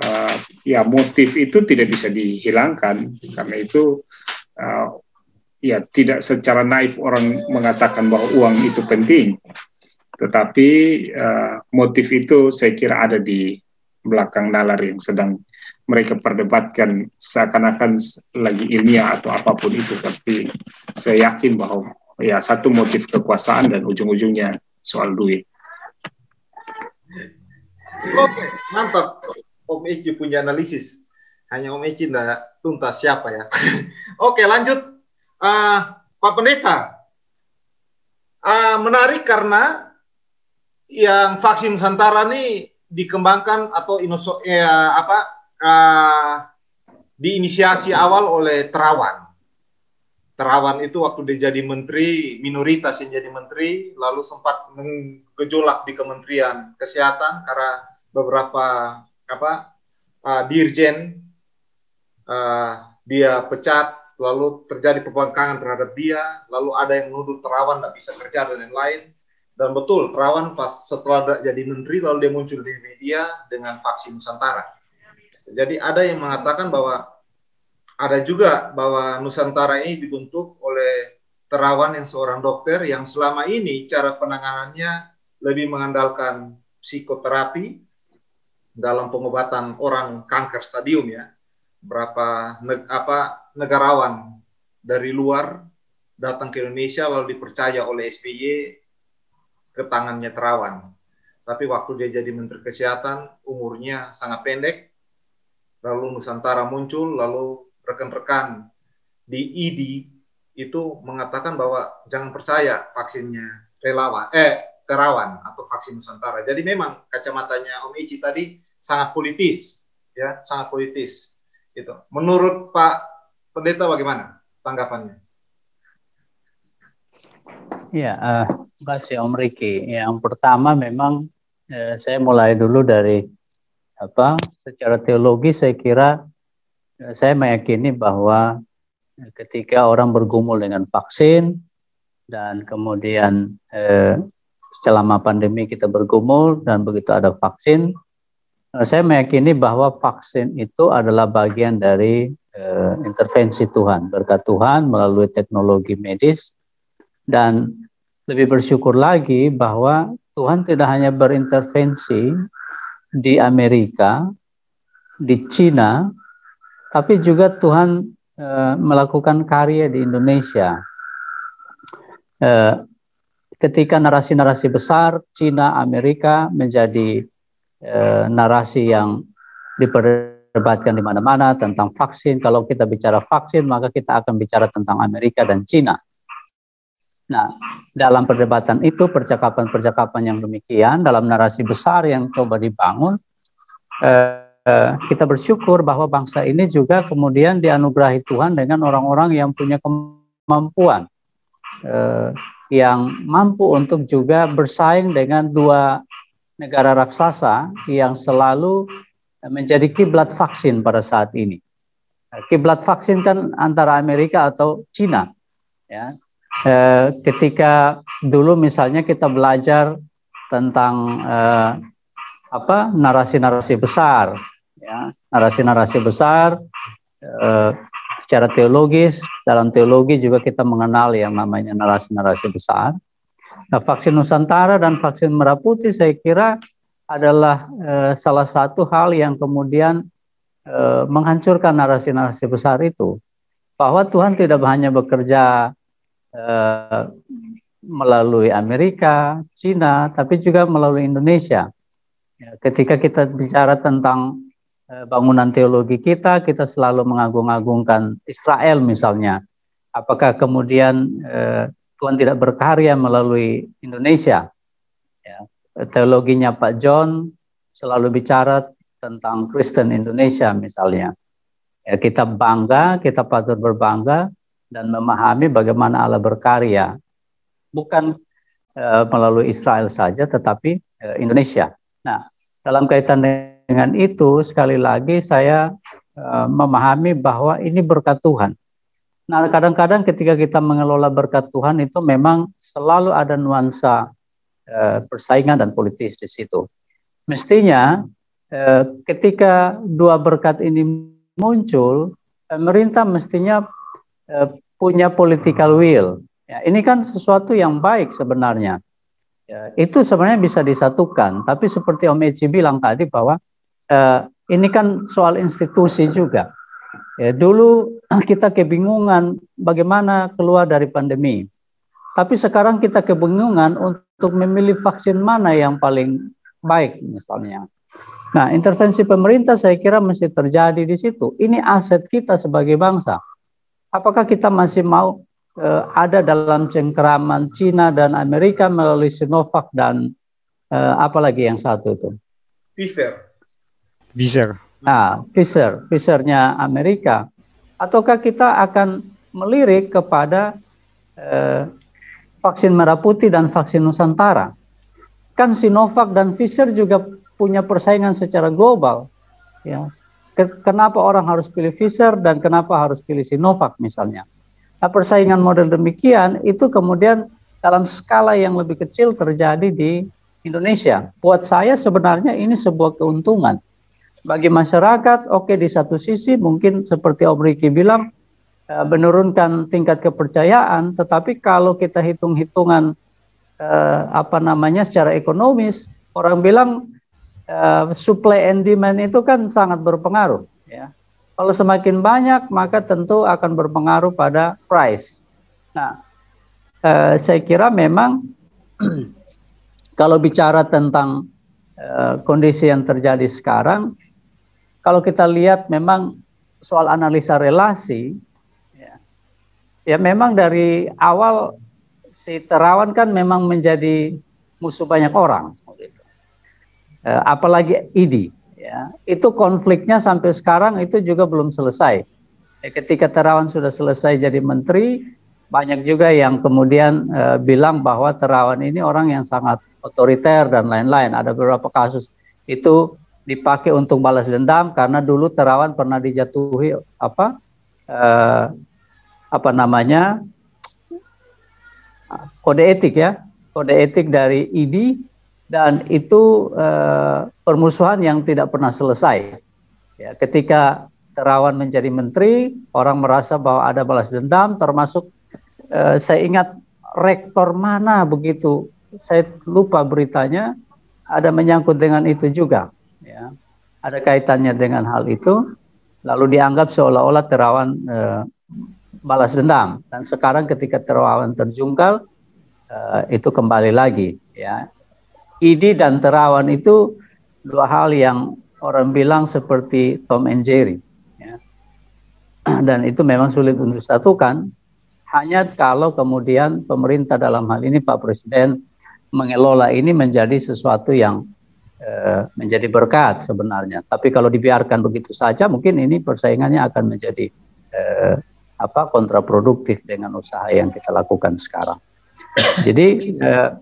Speaker 3: uh, ya motif itu tidak bisa dihilangkan. Karena itu uh, ya tidak secara naif orang mengatakan bahwa uang itu penting. Tetapi uh, motif itu saya kira ada di belakang nalar yang sedang mereka perdebatkan seakan-akan lagi ilmiah atau apa pun itu tapi saya yakin bahwa ya satu motif kekuasaan dan ujung-ujungnya soal duit.
Speaker 1: Oke, mantap. Om Eci punya analisis. Hanya Om Eci tidak tuntas siapa ya. <laughs> Oke, lanjut. Uh, Pak Pendeta, uh, menarik karena yang vaksin Nusantara ini dikembangkan atau inoso, ya, apa uh, diinisiasi awal oleh Terawan. Terawan itu waktu dia jadi menteri, minoritas yang jadi menteri, lalu sempat menggejolak di Kementerian Kesehatan karena beberapa apa uh, dirjen uh, dia pecat, lalu terjadi pembangkangan terhadap dia, lalu ada yang menuduh Terawan tidak bisa kerja dan lain-lain Dan betul, Terawan pas setelah jadi menteri lalu dia muncul di media dengan vaksin Nusantara. Jadi ada yang mengatakan bahwa ada juga bahwa Nusantara ini dibentuk oleh Terawan yang seorang dokter yang selama ini cara penanganannya lebih mengandalkan psikoterapi dalam pengobatan orang kanker stadium ya. Berapa neg apa negarawan dari luar datang ke Indonesia lalu dipercaya oleh SBY ke tangannya Terawan. Tapi waktu dia jadi Menteri Kesehatan, umurnya sangat pendek. Lalu Nusantara muncul, lalu rekan-rekan di ID itu mengatakan bahwa jangan percaya vaksinnya relawan, eh Terawan atau vaksin Nusantara. Jadi memang kacamatanya Om Ici tadi sangat politis, ya, sangat politis. Itu. Menurut Pak Pendeta bagaimana tanggapannya?
Speaker 4: Ya, uh, terima kasih Om Riki. Yang pertama memang uh, saya mulai dulu dari apa? Secara teologi saya kira uh, saya meyakini bahwa ketika orang bergumul dengan vaksin dan kemudian uh, selama pandemi kita bergumul dan begitu ada vaksin, uh, saya meyakini bahwa vaksin itu adalah bagian dari uh, intervensi Tuhan, berkat Tuhan melalui teknologi medis dan lebih bersyukur lagi bahwa Tuhan tidak hanya berintervensi di Amerika, di Cina, tapi juga Tuhan e, melakukan karya di Indonesia. E, ketika narasi-narasi besar Cina, Amerika menjadi e, narasi yang diperdebatkan di mana-mana tentang vaksin. Kalau kita bicara vaksin, maka kita akan bicara tentang Amerika dan Cina. Nah, dalam perdebatan itu, percakapan-percakapan yang demikian, dalam narasi besar yang coba dibangun, eh, eh, kita bersyukur bahwa bangsa ini juga kemudian dianugerahi Tuhan dengan orang-orang yang punya kemampuan, eh, yang mampu untuk juga bersaing dengan dua negara raksasa yang selalu menjadi kiblat vaksin pada saat ini. Kiblat vaksin kan antara Amerika atau Cina, ya eh, ketika dulu misalnya kita belajar tentang eh, apa narasi-narasi besar, ya narasi-narasi besar eh, secara teologis dalam teologi juga kita mengenal yang namanya narasi-narasi besar. Nah, vaksin Nusantara dan vaksin Merah Putih saya kira adalah eh, salah satu hal yang kemudian eh, menghancurkan narasi-narasi besar itu bahwa Tuhan tidak hanya bekerja Eh, melalui Amerika, Cina, tapi juga melalui Indonesia. Ya, ketika kita bicara tentang uh, bangunan teologi kita, kita selalu mengagung-agungkan Israel misalnya. Apakah kemudian uh, Tuhan tidak berkarya melalui Indonesia? Ya, teologinya Pak John selalu bicara tentang Kristen Indonesia misalnya. Ya, kita bangga, kita patut berbangga dan memahami bagaimana Allah berkarya bukan uh, melalui Israel saja tetapi uh, Indonesia. Nah, dalam kaitan dengan itu sekali lagi saya uh, memahami bahwa ini berkat Tuhan. Nah, kadang-kadang ketika kita mengelola berkat Tuhan itu memang selalu ada nuansa uh, persaingan dan politis di situ. Mestinya uh, ketika dua berkat ini muncul, pemerintah mestinya punya political will. Ya, ini kan sesuatu yang baik sebenarnya. Ya, itu sebenarnya bisa disatukan. Tapi seperti Om Eci bilang tadi bahwa uh, ini kan soal institusi juga. Ya, dulu <clears throat> kita kebingungan bagaimana keluar dari pandemi. Tapi sekarang kita kebingungan untuk memilih vaksin mana yang paling baik misalnya. Nah, intervensi pemerintah saya kira mesti terjadi di situ. Ini aset kita sebagai bangsa apakah kita masih mau uh, ada dalam cengkeraman Cina dan Amerika melalui Sinovac dan uh, apa lagi yang satu itu?
Speaker 1: Pfizer.
Speaker 2: Pfizer.
Speaker 4: Nah, Pfizer, Pfizernya Amerika. Ataukah kita akan melirik kepada uh, vaksin merah putih dan vaksin Nusantara? Kan Sinovac dan Pfizer juga punya persaingan secara global. Ya, kenapa orang harus pilih Pfizer dan kenapa harus pilih Sinovac misalnya. Nah, persaingan model demikian itu kemudian dalam skala yang lebih kecil terjadi di Indonesia. Buat saya sebenarnya ini sebuah keuntungan. Bagi masyarakat, oke okay, di satu sisi mungkin seperti Om Riki bilang, uh, menurunkan tingkat kepercayaan, tetapi kalau kita hitung-hitungan uh, apa namanya secara ekonomis, orang bilang uh, supply and demand itu kan sangat berpengaruh. Ya. Kalau semakin banyak, maka tentu akan berpengaruh pada price. Nah, uh, saya kira memang <clears throat> kalau bicara tentang uh, kondisi yang terjadi sekarang, kalau kita lihat memang soal analisa relasi, ya, ya memang dari awal si terawan kan memang menjadi musuh banyak orang, apalagi ID. Ya, itu konfliknya sampai sekarang itu juga belum selesai. Ya, ketika terawan sudah selesai jadi menteri, banyak juga yang kemudian uh, bilang bahwa terawan ini orang yang sangat otoriter dan lain-lain. Ada beberapa kasus itu dipakai untuk balas dendam karena dulu Terawan pernah dijatuhi apa eh, apa namanya kode etik ya kode etik dari ID dan itu eh, permusuhan yang tidak pernah selesai. Ya ketika Terawan menjadi menteri orang merasa bahwa ada balas dendam termasuk eh, saya ingat rektor mana begitu. Saya lupa beritanya ada menyangkut dengan itu juga. Ya ada kaitannya dengan hal itu. Lalu dianggap seolah-olah terawan eh, balas dendam. Dan sekarang ketika terawan terjungkal eh, itu kembali lagi. Ya ID dan terawan itu dua hal yang orang bilang seperti Tom and Jerry ya. <clears throat> dan itu memang sulit untuk disatukan hanya kalau kemudian pemerintah dalam hal ini Pak Presiden mengelola ini menjadi sesuatu yang uh, menjadi berkat sebenarnya. Tapi kalau dibiarkan begitu saja, mungkin ini persaingannya akan menjadi uh, apa kontraproduktif dengan usaha yang kita lakukan sekarang. Jadi uh,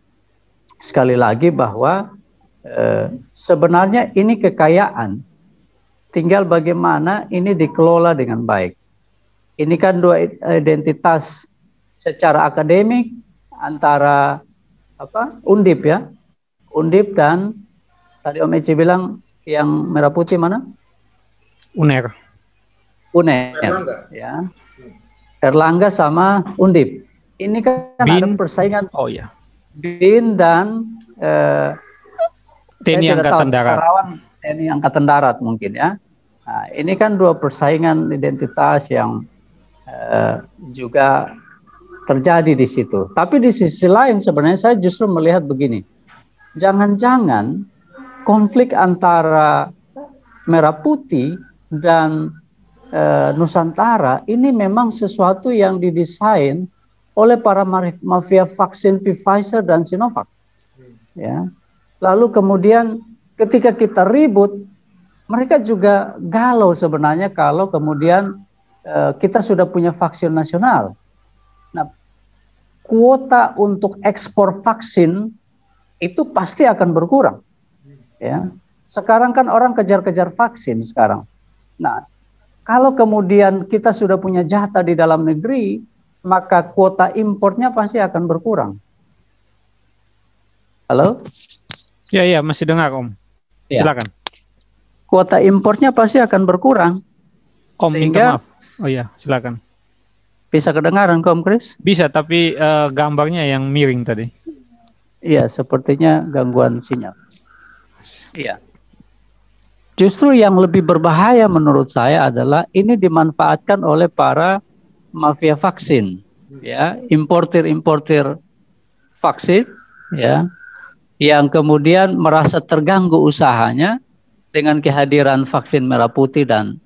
Speaker 4: sekali lagi bahwa uh, sebenarnya ini kekayaan, tinggal bagaimana ini dikelola dengan baik. Ini kan dua identitas secara akademik antara apa Undip ya. Undip dan tadi Om Eci bilang yang merah putih mana?
Speaker 2: Uner.
Speaker 4: Uner Erlangga. ya. Erlangga sama Undip. Ini kan Bin. ada persaingan.
Speaker 2: Oh ya
Speaker 4: Bin dan eh,
Speaker 2: TNI Angkatan Darat
Speaker 4: TNI Angkatan Darat mungkin ya nah, ini kan dua persaingan identitas yang eh, juga terjadi di situ. Tapi di sisi lain sebenarnya saya justru melihat begini. Jangan-jangan konflik antara merah putih dan e, Nusantara ini memang sesuatu yang didesain oleh para mafia vaksin Pfizer dan Sinovac. Ya. Lalu kemudian ketika kita ribut, mereka juga galau sebenarnya kalau kemudian e, kita sudah punya vaksin nasional kuota untuk ekspor vaksin itu pasti akan berkurang. Ya. Sekarang kan orang kejar-kejar vaksin sekarang. Nah, kalau kemudian kita sudah punya jatah di dalam negeri, maka kuota impornya pasti akan berkurang. Halo?
Speaker 2: Ya, ya, masih dengar, Om. Ya. Silakan.
Speaker 4: Kuota impornya pasti akan berkurang.
Speaker 2: Om, Sehingga, maaf. Oh ya, silakan.
Speaker 4: Bisa kedengaran Om Kris?
Speaker 2: Bisa, tapi uh, gambarnya yang miring tadi.
Speaker 4: Iya, sepertinya gangguan sinyal. Iya. Justru yang lebih berbahaya menurut saya adalah ini dimanfaatkan oleh para mafia vaksin, ya, importir-importir vaksin, ya, yang kemudian merasa terganggu usahanya dengan kehadiran vaksin merah putih dan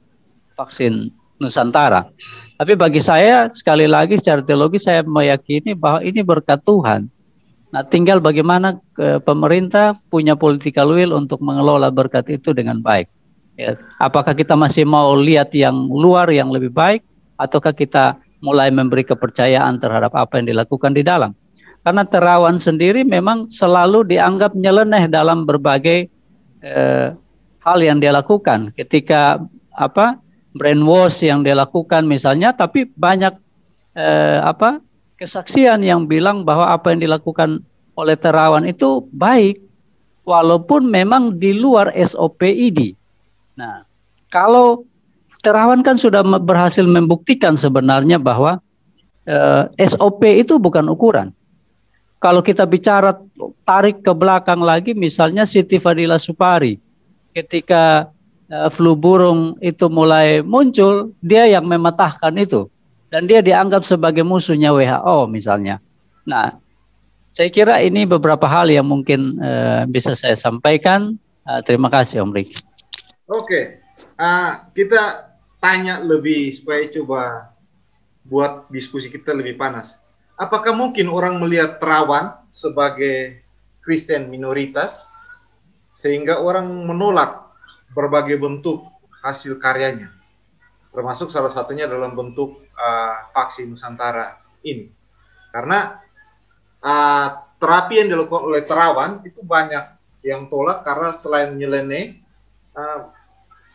Speaker 4: vaksin Nusantara. Tapi bagi saya sekali lagi secara teologi saya meyakini bahwa ini berkat Tuhan. Nah, tinggal bagaimana ke pemerintah punya political will untuk mengelola berkat itu dengan baik. Ya, apakah kita masih mau lihat yang luar yang lebih baik, ataukah kita mulai memberi kepercayaan terhadap apa yang dilakukan di dalam? Karena terawan sendiri memang selalu dianggap nyeleneh dalam berbagai eh, hal yang dia lakukan. Ketika apa brainwash yang dilakukan misalnya, tapi banyak eh, apa kesaksian yang bilang bahwa apa yang dilakukan oleh terawan itu baik walaupun memang di luar SOP ID. Nah, kalau terawan kan sudah berhasil membuktikan sebenarnya bahwa eh, SOP itu bukan ukuran. Kalau kita bicara tarik ke belakang lagi, misalnya Siti Fadila Supari, ketika eh, flu burung itu mulai muncul, dia yang mematahkan itu dan dia dianggap sebagai musuhnya WHO misalnya. Nah, saya kira ini beberapa hal yang mungkin uh, bisa saya sampaikan. Uh, terima kasih Om Rik.
Speaker 1: Oke, uh, kita tanya lebih supaya coba buat diskusi kita lebih panas. Apakah mungkin orang melihat terawan sebagai Kristen minoritas sehingga orang menolak berbagai bentuk hasil karyanya? termasuk salah satunya dalam bentuk uh, vaksin Nusantara ini. Karena uh, terapi yang dilakukan oleh terawan itu banyak yang tolak karena selain nyeleneh, uh,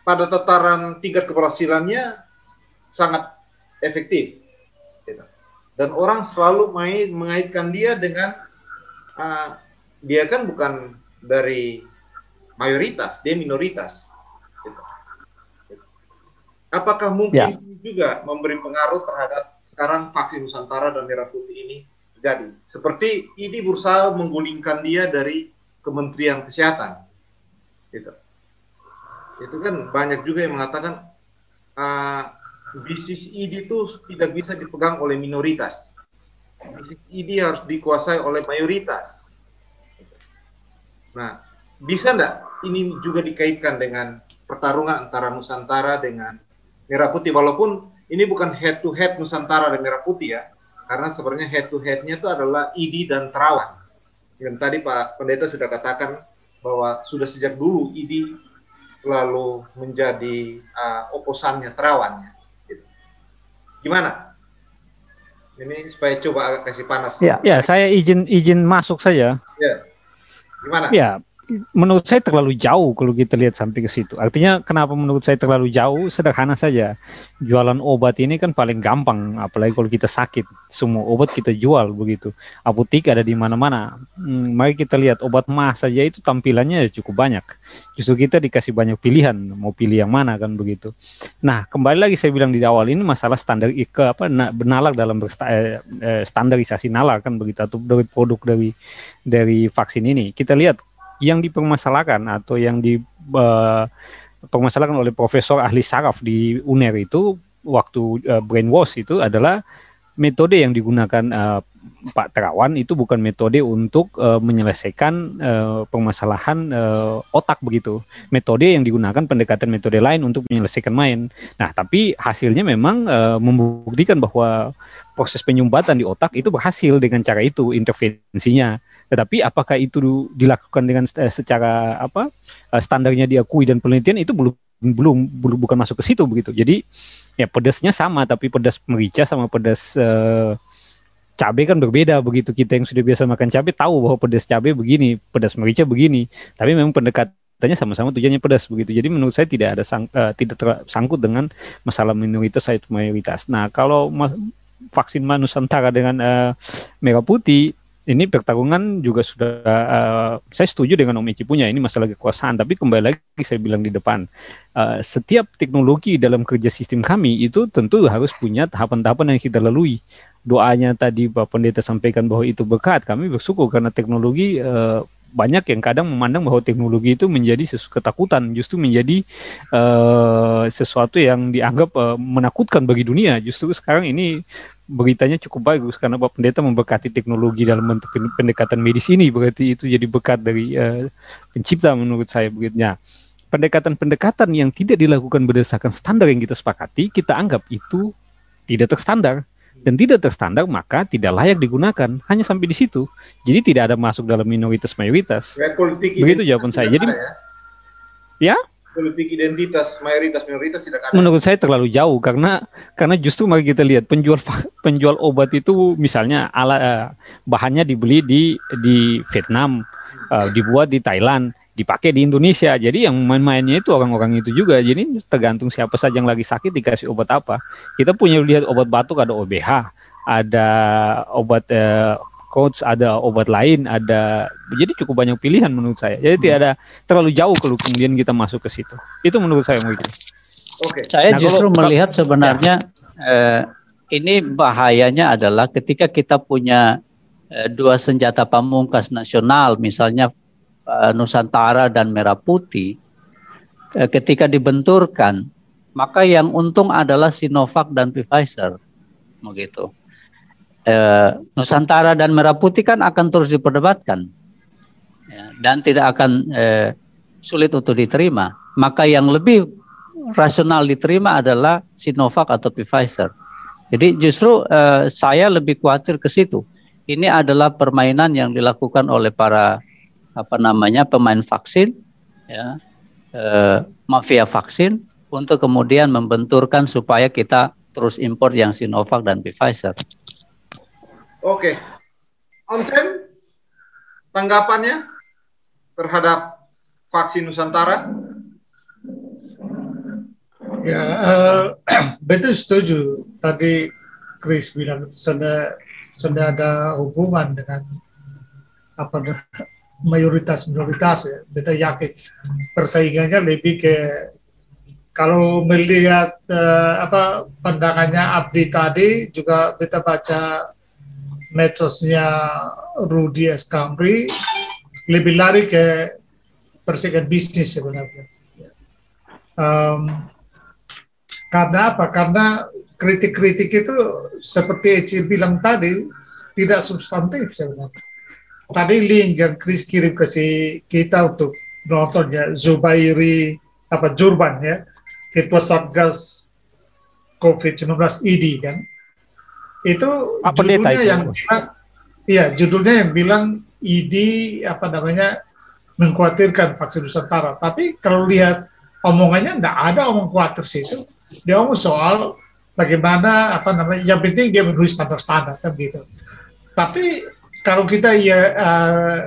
Speaker 1: pada tataran tingkat keberhasilannya sangat efektif. Gitu. Dan orang selalu main, mengaitkan dia dengan uh, dia kan bukan dari mayoritas, dia minoritas. Apakah mungkin ya. juga memberi pengaruh terhadap sekarang vaksin Nusantara dan Merah Putih ini terjadi? Seperti ini berusaha menggulingkan dia dari Kementerian Kesehatan. Gitu. Itu kan banyak juga yang mengatakan uh, bisnis ID itu tidak bisa dipegang oleh minoritas. Bisnis ID harus dikuasai oleh mayoritas. Nah, bisa enggak ini juga dikaitkan dengan pertarungan antara Nusantara dengan merah putih walaupun ini bukan head to head Nusantara dan merah putih ya karena sebenarnya head to headnya itu adalah ID dan Terawan yang tadi Pak Pendeta sudah katakan bahwa sudah sejak dulu ID lalu menjadi uh, oposannya Terawannya gitu. gimana? Ini supaya coba agak kasih panas.
Speaker 2: Ya, ya saya izin izin masuk saja.
Speaker 1: Ya. Gimana?
Speaker 2: Ya menurut saya terlalu jauh kalau kita lihat sampai ke situ. Artinya kenapa menurut saya terlalu jauh? Sederhana saja. Jualan obat ini kan paling gampang, apalagi kalau kita sakit. Semua obat kita jual begitu. Apotek ada di mana-mana. Hmm, mari kita lihat obat mah saja itu tampilannya cukup banyak. Justru kita dikasih banyak pilihan, mau pilih yang mana kan begitu. Nah, kembali lagi saya bilang di awal ini masalah standar ke apa benalar dalam bersta, eh, eh, standarisasi nalar kan begitu atau dari produk dari dari vaksin ini. Kita lihat yang dipermasalahkan atau yang dipermasalahkan eh, uh, oleh profesor ahli saraf di UNER itu waktu uh, brainwash itu adalah metode yang digunakan uh, Pak Terawan itu bukan metode untuk menyelesaikan permasalahan otak begitu. Metode yang digunakan pendekatan metode lain untuk menyelesaikan main. Nah, tapi hasilnya memang membuktikan bahwa proses penyumbatan di otak itu berhasil dengan cara itu intervensinya. Tetapi apakah itu dilakukan dengan eh, secara apa eh, standarnya diakui dan penelitian itu belum belum belum bukan masuk ke situ begitu. Jadi ya pedasnya sama tapi pedas merica sama pedas uh, cabai kan berbeda begitu kita yang sudah biasa makan cabai tahu bahwa pedas cabai begini, pedas merica begini. Tapi memang pendekatannya sama-sama tujuannya pedas begitu. Jadi menurut saya tidak ada sang, uh, tidak tersangkut dengan masalah minoritas atau mayoritas. Nah, kalau mas, vaksin Nusantara dengan uh, merah putih ini pertarungan juga sudah uh, saya setuju dengan Om Ici punya ini masalah kekuasaan. Tapi kembali lagi saya bilang di depan uh, setiap teknologi dalam kerja sistem kami itu tentu harus punya tahapan-tahapan yang kita lalui. Doanya tadi Pak Pendeta sampaikan bahwa itu berkat. Kami bersyukur karena teknologi uh, banyak yang kadang memandang bahwa teknologi itu menjadi sesuatu ketakutan, justru menjadi uh, sesuatu yang dianggap uh, menakutkan bagi dunia. Justru sekarang ini beritanya cukup bagus karena Pak Pendeta memberkati teknologi dalam bentuk pendekatan medis ini. Berarti itu jadi berkat dari uh, pencipta menurut saya begitunya pendekatan-pendekatan yang tidak dilakukan berdasarkan standar yang kita sepakati kita anggap itu tidak terstandar. Dan tidak terstandar maka tidak layak digunakan. Hanya sampai di situ. Jadi tidak ada masuk dalam minoritas mayoritas begitu jawaban saya. jadi ya, ya?
Speaker 1: Politik identitas mayoritas minoritas tidak ada.
Speaker 2: Menurut saya terlalu jauh karena karena justru mari kita lihat penjual penjual obat itu misalnya ala uh, bahannya dibeli di di Vietnam, uh, dibuat di Thailand. dipakai di Indonesia. Jadi yang main-mainnya itu orang-orang itu juga. Jadi tergantung siapa saja yang lagi sakit dikasih obat apa. Kita punya lihat obat batuk ada OBH, ada obat eh, coach, ada obat lain, ada jadi cukup banyak pilihan menurut saya. Jadi hmm. tidak ada terlalu jauh kalau kemudian kita masuk ke situ. Itu menurut saya mungkin.
Speaker 4: Oke. Okay. Saya nah, justru kalau, melihat sebenarnya ya. eh, ini bahayanya adalah ketika kita punya eh, dua senjata pamungkas nasional, misalnya eh, Nusantara dan Merah Putih, eh, ketika dibenturkan, maka yang untung adalah Sinovac dan Pfizer, begitu. Eh, Nusantara dan Merah Putih kan akan terus diperdebatkan ya, dan tidak akan eh, sulit untuk diterima. Maka yang lebih rasional diterima adalah Sinovac atau Pfizer. Jadi justru uh, saya lebih khawatir ke situ. Ini adalah permainan yang dilakukan oleh para apa namanya pemain vaksin, ya, uh, mafia vaksin untuk kemudian membenturkan supaya kita terus impor yang Sinovac dan Pfizer.
Speaker 1: Oke, Onsen, tanggapannya terhadap vaksin Nusantara?
Speaker 5: Ya, uh, <clears throat> betul setuju. Tadi Chris bilang sudah sudah ada hubungan dengan apa mayoritas minoritas ya. Kita yakin persaingannya lebih ke kalau melihat uh, apa pandangannya Abdi tadi juga kita baca medsosnya Rudy Escambri lebih lari ke persaingan bisnis sebenarnya. Um, karena apa? Karena kritik-kritik itu seperti Eci bilang tadi tidak substantif sebenarnya. Tadi link yang Chris kirim ke si kita untuk nonton ya Zubairi apa Jurban ya ketua satgas COVID-19 ID kan itu apa judulnya itu? yang iya judulnya yang bilang ID apa namanya mengkhawatirkan vaksin Nusantara. Tapi kalau lihat omongannya enggak ada omong khawatir situ. Dia ngomong soal bagaimana apa namanya yang penting dia menulis standar-standar kan gitu. Tapi kalau kita ya uh,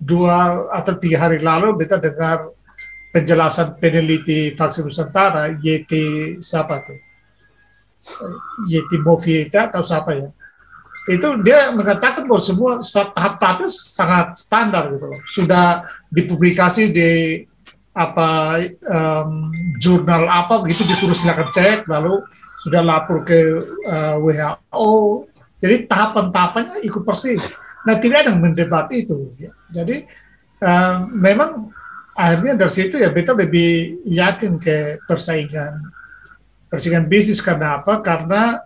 Speaker 5: dua atau tiga hari lalu kita dengar penjelasan peneliti vaksin Nusantara YT siapa tuh YT Movieta atau siapa ya? Itu dia mengatakan bahwa semua tahap-tahapnya sangat standar gitu loh. Sudah dipublikasi di apa um, jurnal apa begitu disuruh silakan cek lalu sudah lapor ke uh, eh, WHO jadi tahapan-tahapannya ikut persis. Nah tidak ada yang mendebat itu. Ya. jadi uh, memang akhirnya dari situ ya kita lebih yakin ke persaingan persaingan bisnis karena apa? Karena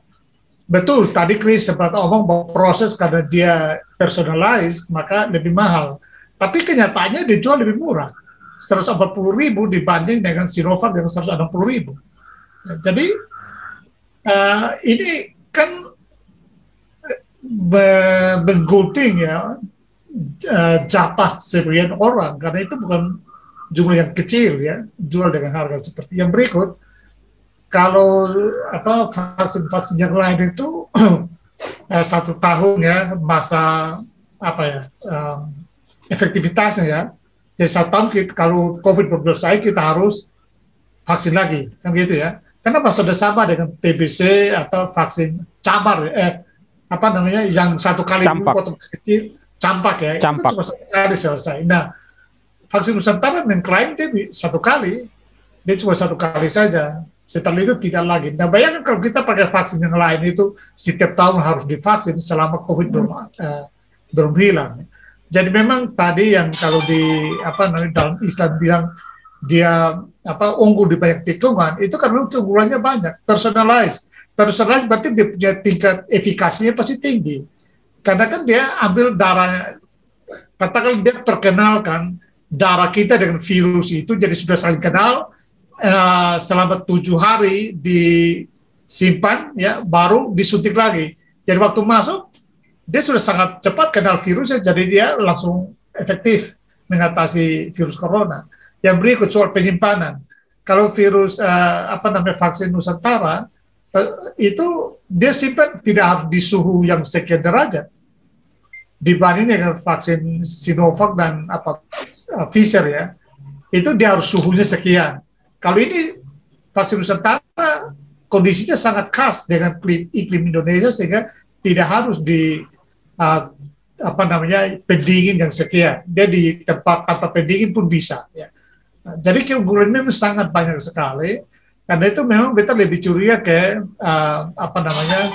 Speaker 5: betul tadi Chris sempat ngomong bahwa proses karena dia personalized maka lebih mahal. Tapi kenyataannya dijual lebih murah. 140 ribu dibanding dengan Sinovac yang 160 ribu. jadi uh, ini kan menggunting ya uh, jatah sebagian orang. Karena itu bukan jumlah yang kecil ya jual dengan harga seperti yang berikut kalau apa vaksin-vaksin yang lain itu uh, <clears throat> satu tahun ya masa apa ya um, efektivitasnya ya jadi satu tahun kita, kalau COVID belum selesai kita harus vaksin lagi, kan gitu ya. Kenapa sudah sama dengan TBC atau vaksin camar, eh apa namanya yang satu kali
Speaker 2: campak.
Speaker 5: dulu kecil, campak ya,
Speaker 2: campak.
Speaker 5: itu cuma satu kali selesai. Nah, vaksin Nusantara mengklaim dia satu kali, dia cuma satu kali saja. Setelah itu tidak lagi. Nah, bayangkan kalau kita pakai vaksin yang lain itu setiap tahun harus divaksin selama COVID belum uh, belum hilang. Jadi memang tadi yang kalau di apa namanya dalam Islam bilang dia apa unggul di banyak tikungan itu karena keunggulannya banyak personalized personalized berarti dia punya tingkat efikasinya pasti tinggi karena kan dia ambil darah katakan dia perkenalkan darah kita dengan virus itu jadi sudah saling kenal uh, selama tujuh hari disimpan ya baru disuntik lagi jadi waktu masuk dia sudah sangat cepat kenal virusnya, jadi dia langsung efektif mengatasi virus corona. Yang berikut soal penyimpanan. Kalau virus uh, apa namanya vaksin Nusantara uh, itu dia simpan tidak harus di suhu yang sekian derajat. dibanding dengan vaksin Sinovac dan apa Pfizer ya, itu dia harus suhunya sekian. Kalau ini vaksin Nusantara kondisinya sangat khas dengan iklim Indonesia sehingga tidak harus di uh, apa namanya pendingin yang sekian. Dia di tempat tanpa pendingin pun bisa. Ya. Nah, jadi keunggulannya sangat banyak sekali. Karena itu memang kita lebih curiga ke uh, apa namanya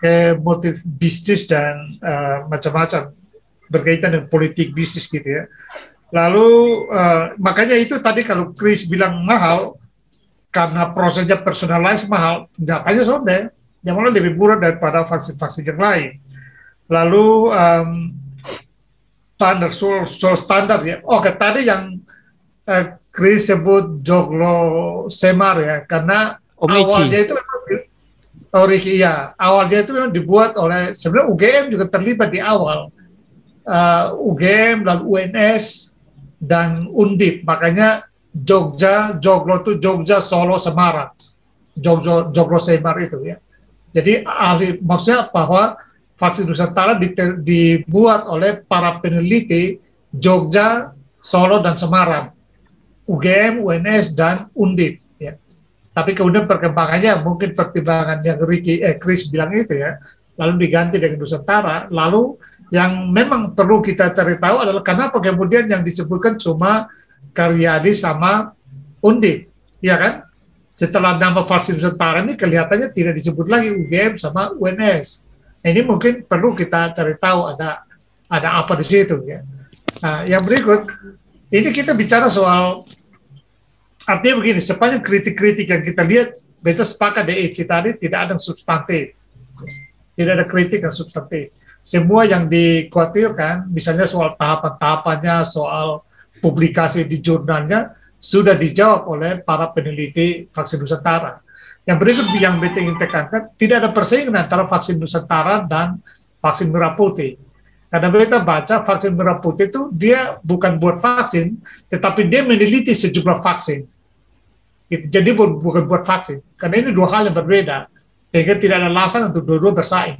Speaker 5: ke motif bisnis dan uh, macam-macam berkaitan dengan politik bisnis gitu ya. Lalu uh, makanya itu tadi kalau Chris bilang mahal karena prosesnya personalized mahal, datanya sonde, yang mana lebih murah daripada vaksin-vaksin yang lain. Lalu um, standar, soal, soal standar ya. Oke, tadi yang uh, Chris sebut Joglo Semar ya, karena Omichi. awalnya itu memang Oriki ya, awalnya itu memang dibuat oleh sebenarnya UGM juga terlibat di awal. Uh, UGM lalu UNS dan Undip, makanya Jogja, Joglo itu Jogja, Solo, Semarang. Jogja, Joglo Semar itu ya. Jadi ahli maksudnya bahwa vaksin Nusantara dibuat oleh para peneliti Jogja, Solo, dan Semarang, UGM, UNS, dan Undip. Ya. Tapi kemudian perkembangannya mungkin pertimbangan yang Ricky, eh, Chris bilang itu ya, lalu diganti dengan Nusantara, lalu yang memang perlu kita cari tahu adalah kenapa kemudian yang disebutkan cuma Karyadi sama Undip, ya kan? Setelah nama vaksin Nusantara ini kelihatannya tidak disebut lagi UGM sama UNS ini mungkin perlu kita cari tahu ada ada apa di situ ya. Nah, yang berikut ini kita bicara soal artinya begini sepanjang kritik-kritik yang kita lihat beta sepakat di EC tadi tidak ada substantif tidak ada kritik yang substantif semua yang dikhawatirkan misalnya soal tahapan-tahapannya soal publikasi di jurnalnya sudah dijawab oleh para peneliti vaksin Nusantara yang berikut yang BT ingin tekankan, tidak ada persaingan antara vaksin Nusantara dan vaksin merah putih. Karena kita baca vaksin merah putih itu dia bukan buat vaksin, tetapi dia meneliti sejumlah vaksin. Gitu. Jadi bukan buat vaksin. Karena ini dua hal yang berbeda. Sehingga tidak ada alasan untuk dua-dua bersaing.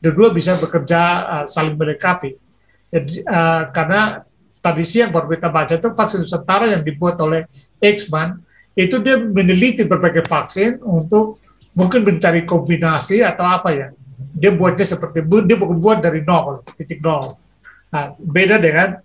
Speaker 5: Dua-dua bisa bekerja uh, saling melengkapi. Jadi, uh, karena tadi siang baru kita baca itu vaksin Nusantara yang dibuat oleh Xman itu dia meneliti berbagai vaksin untuk mungkin mencari kombinasi atau apa ya. Dia buatnya seperti dia bukan buat dari nol, titik nol. Nah, beda dengan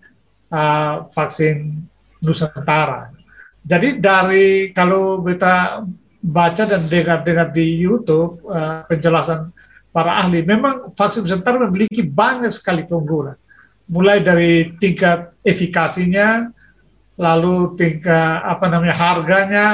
Speaker 5: uh, vaksin Nusantara. Jadi dari kalau kita baca dan dengar-dengar di YouTube uh, penjelasan para ahli, memang vaksin Nusantara memiliki banyak sekali keunggulan. Mulai dari tingkat efikasinya, lalu tingkat apa namanya harganya,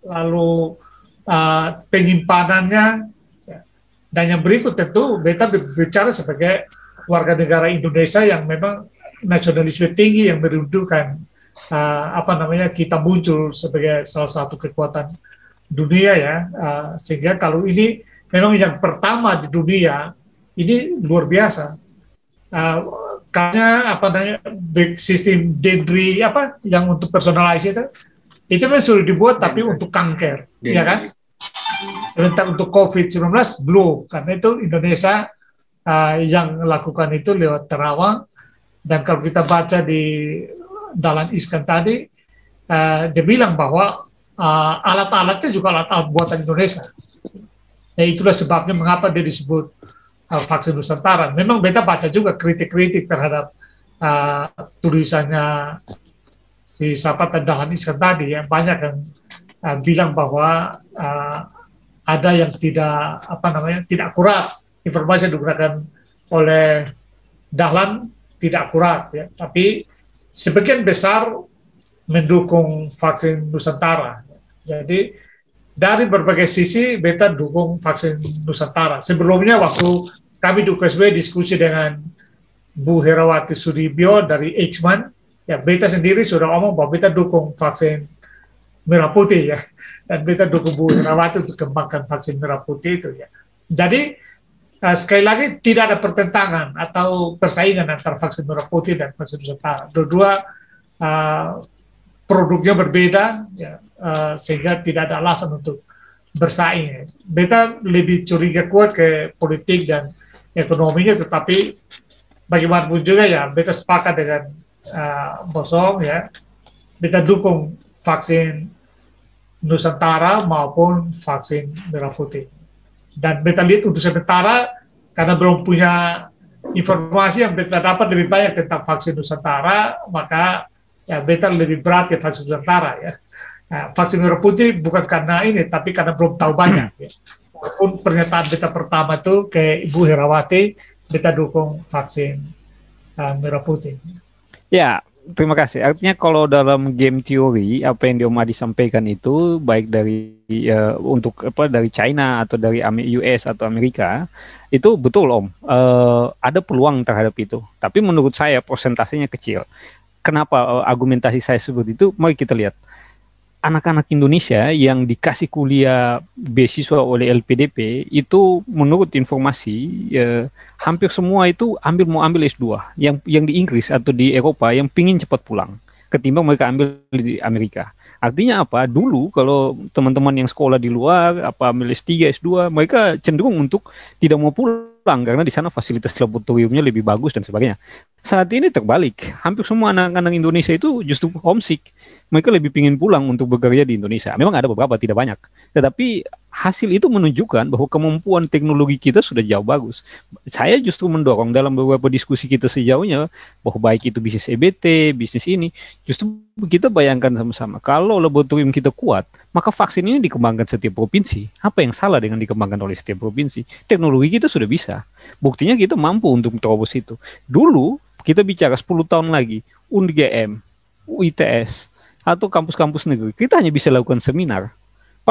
Speaker 5: lalu uh, penyimpanannya, ya. dan yang berikut tentu beta bicara sebagai warga negara Indonesia yang memang nasionalisme tinggi yang menunjukkan uh, apa namanya kita muncul sebagai salah satu kekuatan dunia ya, uh, sehingga kalau ini memang yang pertama di dunia ini luar biasa. Uh, karena apa namanya sistem dendri apa yang untuk personalisasi itu itu kan sudah dibuat tapi untuk kanker dendri. ya kan sementara untuk COVID-19 belum karena itu Indonesia uh, yang melakukan itu lewat terawang dan kalau kita baca di dalam iskan tadi uh, dia bilang bahwa uh, alat-alatnya juga alat-alat buatan Indonesia ya itulah sebabnya mengapa dia disebut uh, vaksin Nusantara. Memang beta baca juga kritik-kritik terhadap uh, tulisannya si Sapat dan Dahlan Iskan tadi yang banyak yang uh, bilang bahwa uh, ada yang tidak apa namanya tidak akurat. Informasi yang digunakan oleh Dahlan tidak akurat ya. Tapi sebagian besar mendukung vaksin Nusantara. Jadi dari berbagai sisi beta dukung vaksin Nusantara sebelumnya waktu kami di UKSW diskusi dengan Bu Herawati Sudibyo dari Hman, ya beta sendiri sudah ngomong bahwa beta dukung vaksin merah putih ya, dan beta dukung Bu Herawati untuk kembangkan vaksin merah putih itu ya. Jadi uh, sekali lagi tidak ada pertentangan atau persaingan antara vaksin merah putih dan vaksin Nusantara. Dua-dua uh, produknya berbeda, ya, uh, sehingga tidak ada alasan untuk bersaing. Beta lebih curiga kuat ke politik dan ekonominya, tetapi bagaimanapun juga ya beta sepakat dengan uh, Bosong ya beta dukung vaksin Nusantara maupun vaksin merah putih dan beta lihat untuk sementara karena belum punya informasi yang beta dapat lebih banyak tentang vaksin Nusantara maka ya beta lebih berat ke vaksin Nusantara ya nah, vaksin merah putih bukan karena ini tapi karena belum tahu banyak ya. walaupun pernyataan beta pertama itu ke Ibu Herawati kita dukung vaksin uh, merah putih.
Speaker 2: Ya, terima kasih. Artinya kalau dalam game teori apa yang Diomadi sampaikan itu baik dari uh, untuk apa dari China atau dari US atau Amerika itu betul Om. Uh, ada peluang terhadap itu. Tapi menurut saya persentasenya kecil. Kenapa uh, argumentasi saya seperti itu? Mari kita lihat anak-anak Indonesia yang dikasih kuliah beasiswa oleh LPDP itu menurut informasi ya, hampir semua itu ambil mau ambil S2 yang yang di Inggris atau di Eropa yang pingin cepat pulang ketimbang mereka ambil di Amerika. Artinya apa? Dulu kalau teman-teman yang sekolah di luar apa ambil S3, S2, mereka cenderung untuk tidak mau pulang karena di sana fasilitas laboratoriumnya lebih bagus dan sebagainya. Saat ini terbalik, hampir semua anak-anak Indonesia itu justru homesick mereka lebih ingin pulang untuk bekerja di Indonesia. Memang ada beberapa, tidak banyak. Tetapi hasil itu menunjukkan bahwa kemampuan teknologi kita sudah jauh bagus. Saya justru mendorong dalam beberapa diskusi kita sejauhnya bahwa baik itu bisnis EBT, bisnis ini, justru kita bayangkan sama-sama. Kalau laboratorium kita kuat, maka vaksin ini dikembangkan setiap provinsi. Apa yang salah dengan dikembangkan oleh setiap provinsi? Teknologi kita sudah bisa. Buktinya kita mampu untuk terobos itu. Dulu kita bicara 10 tahun lagi, UNGM, UITS, atau kampus-kampus negeri, kita hanya bisa lakukan seminar.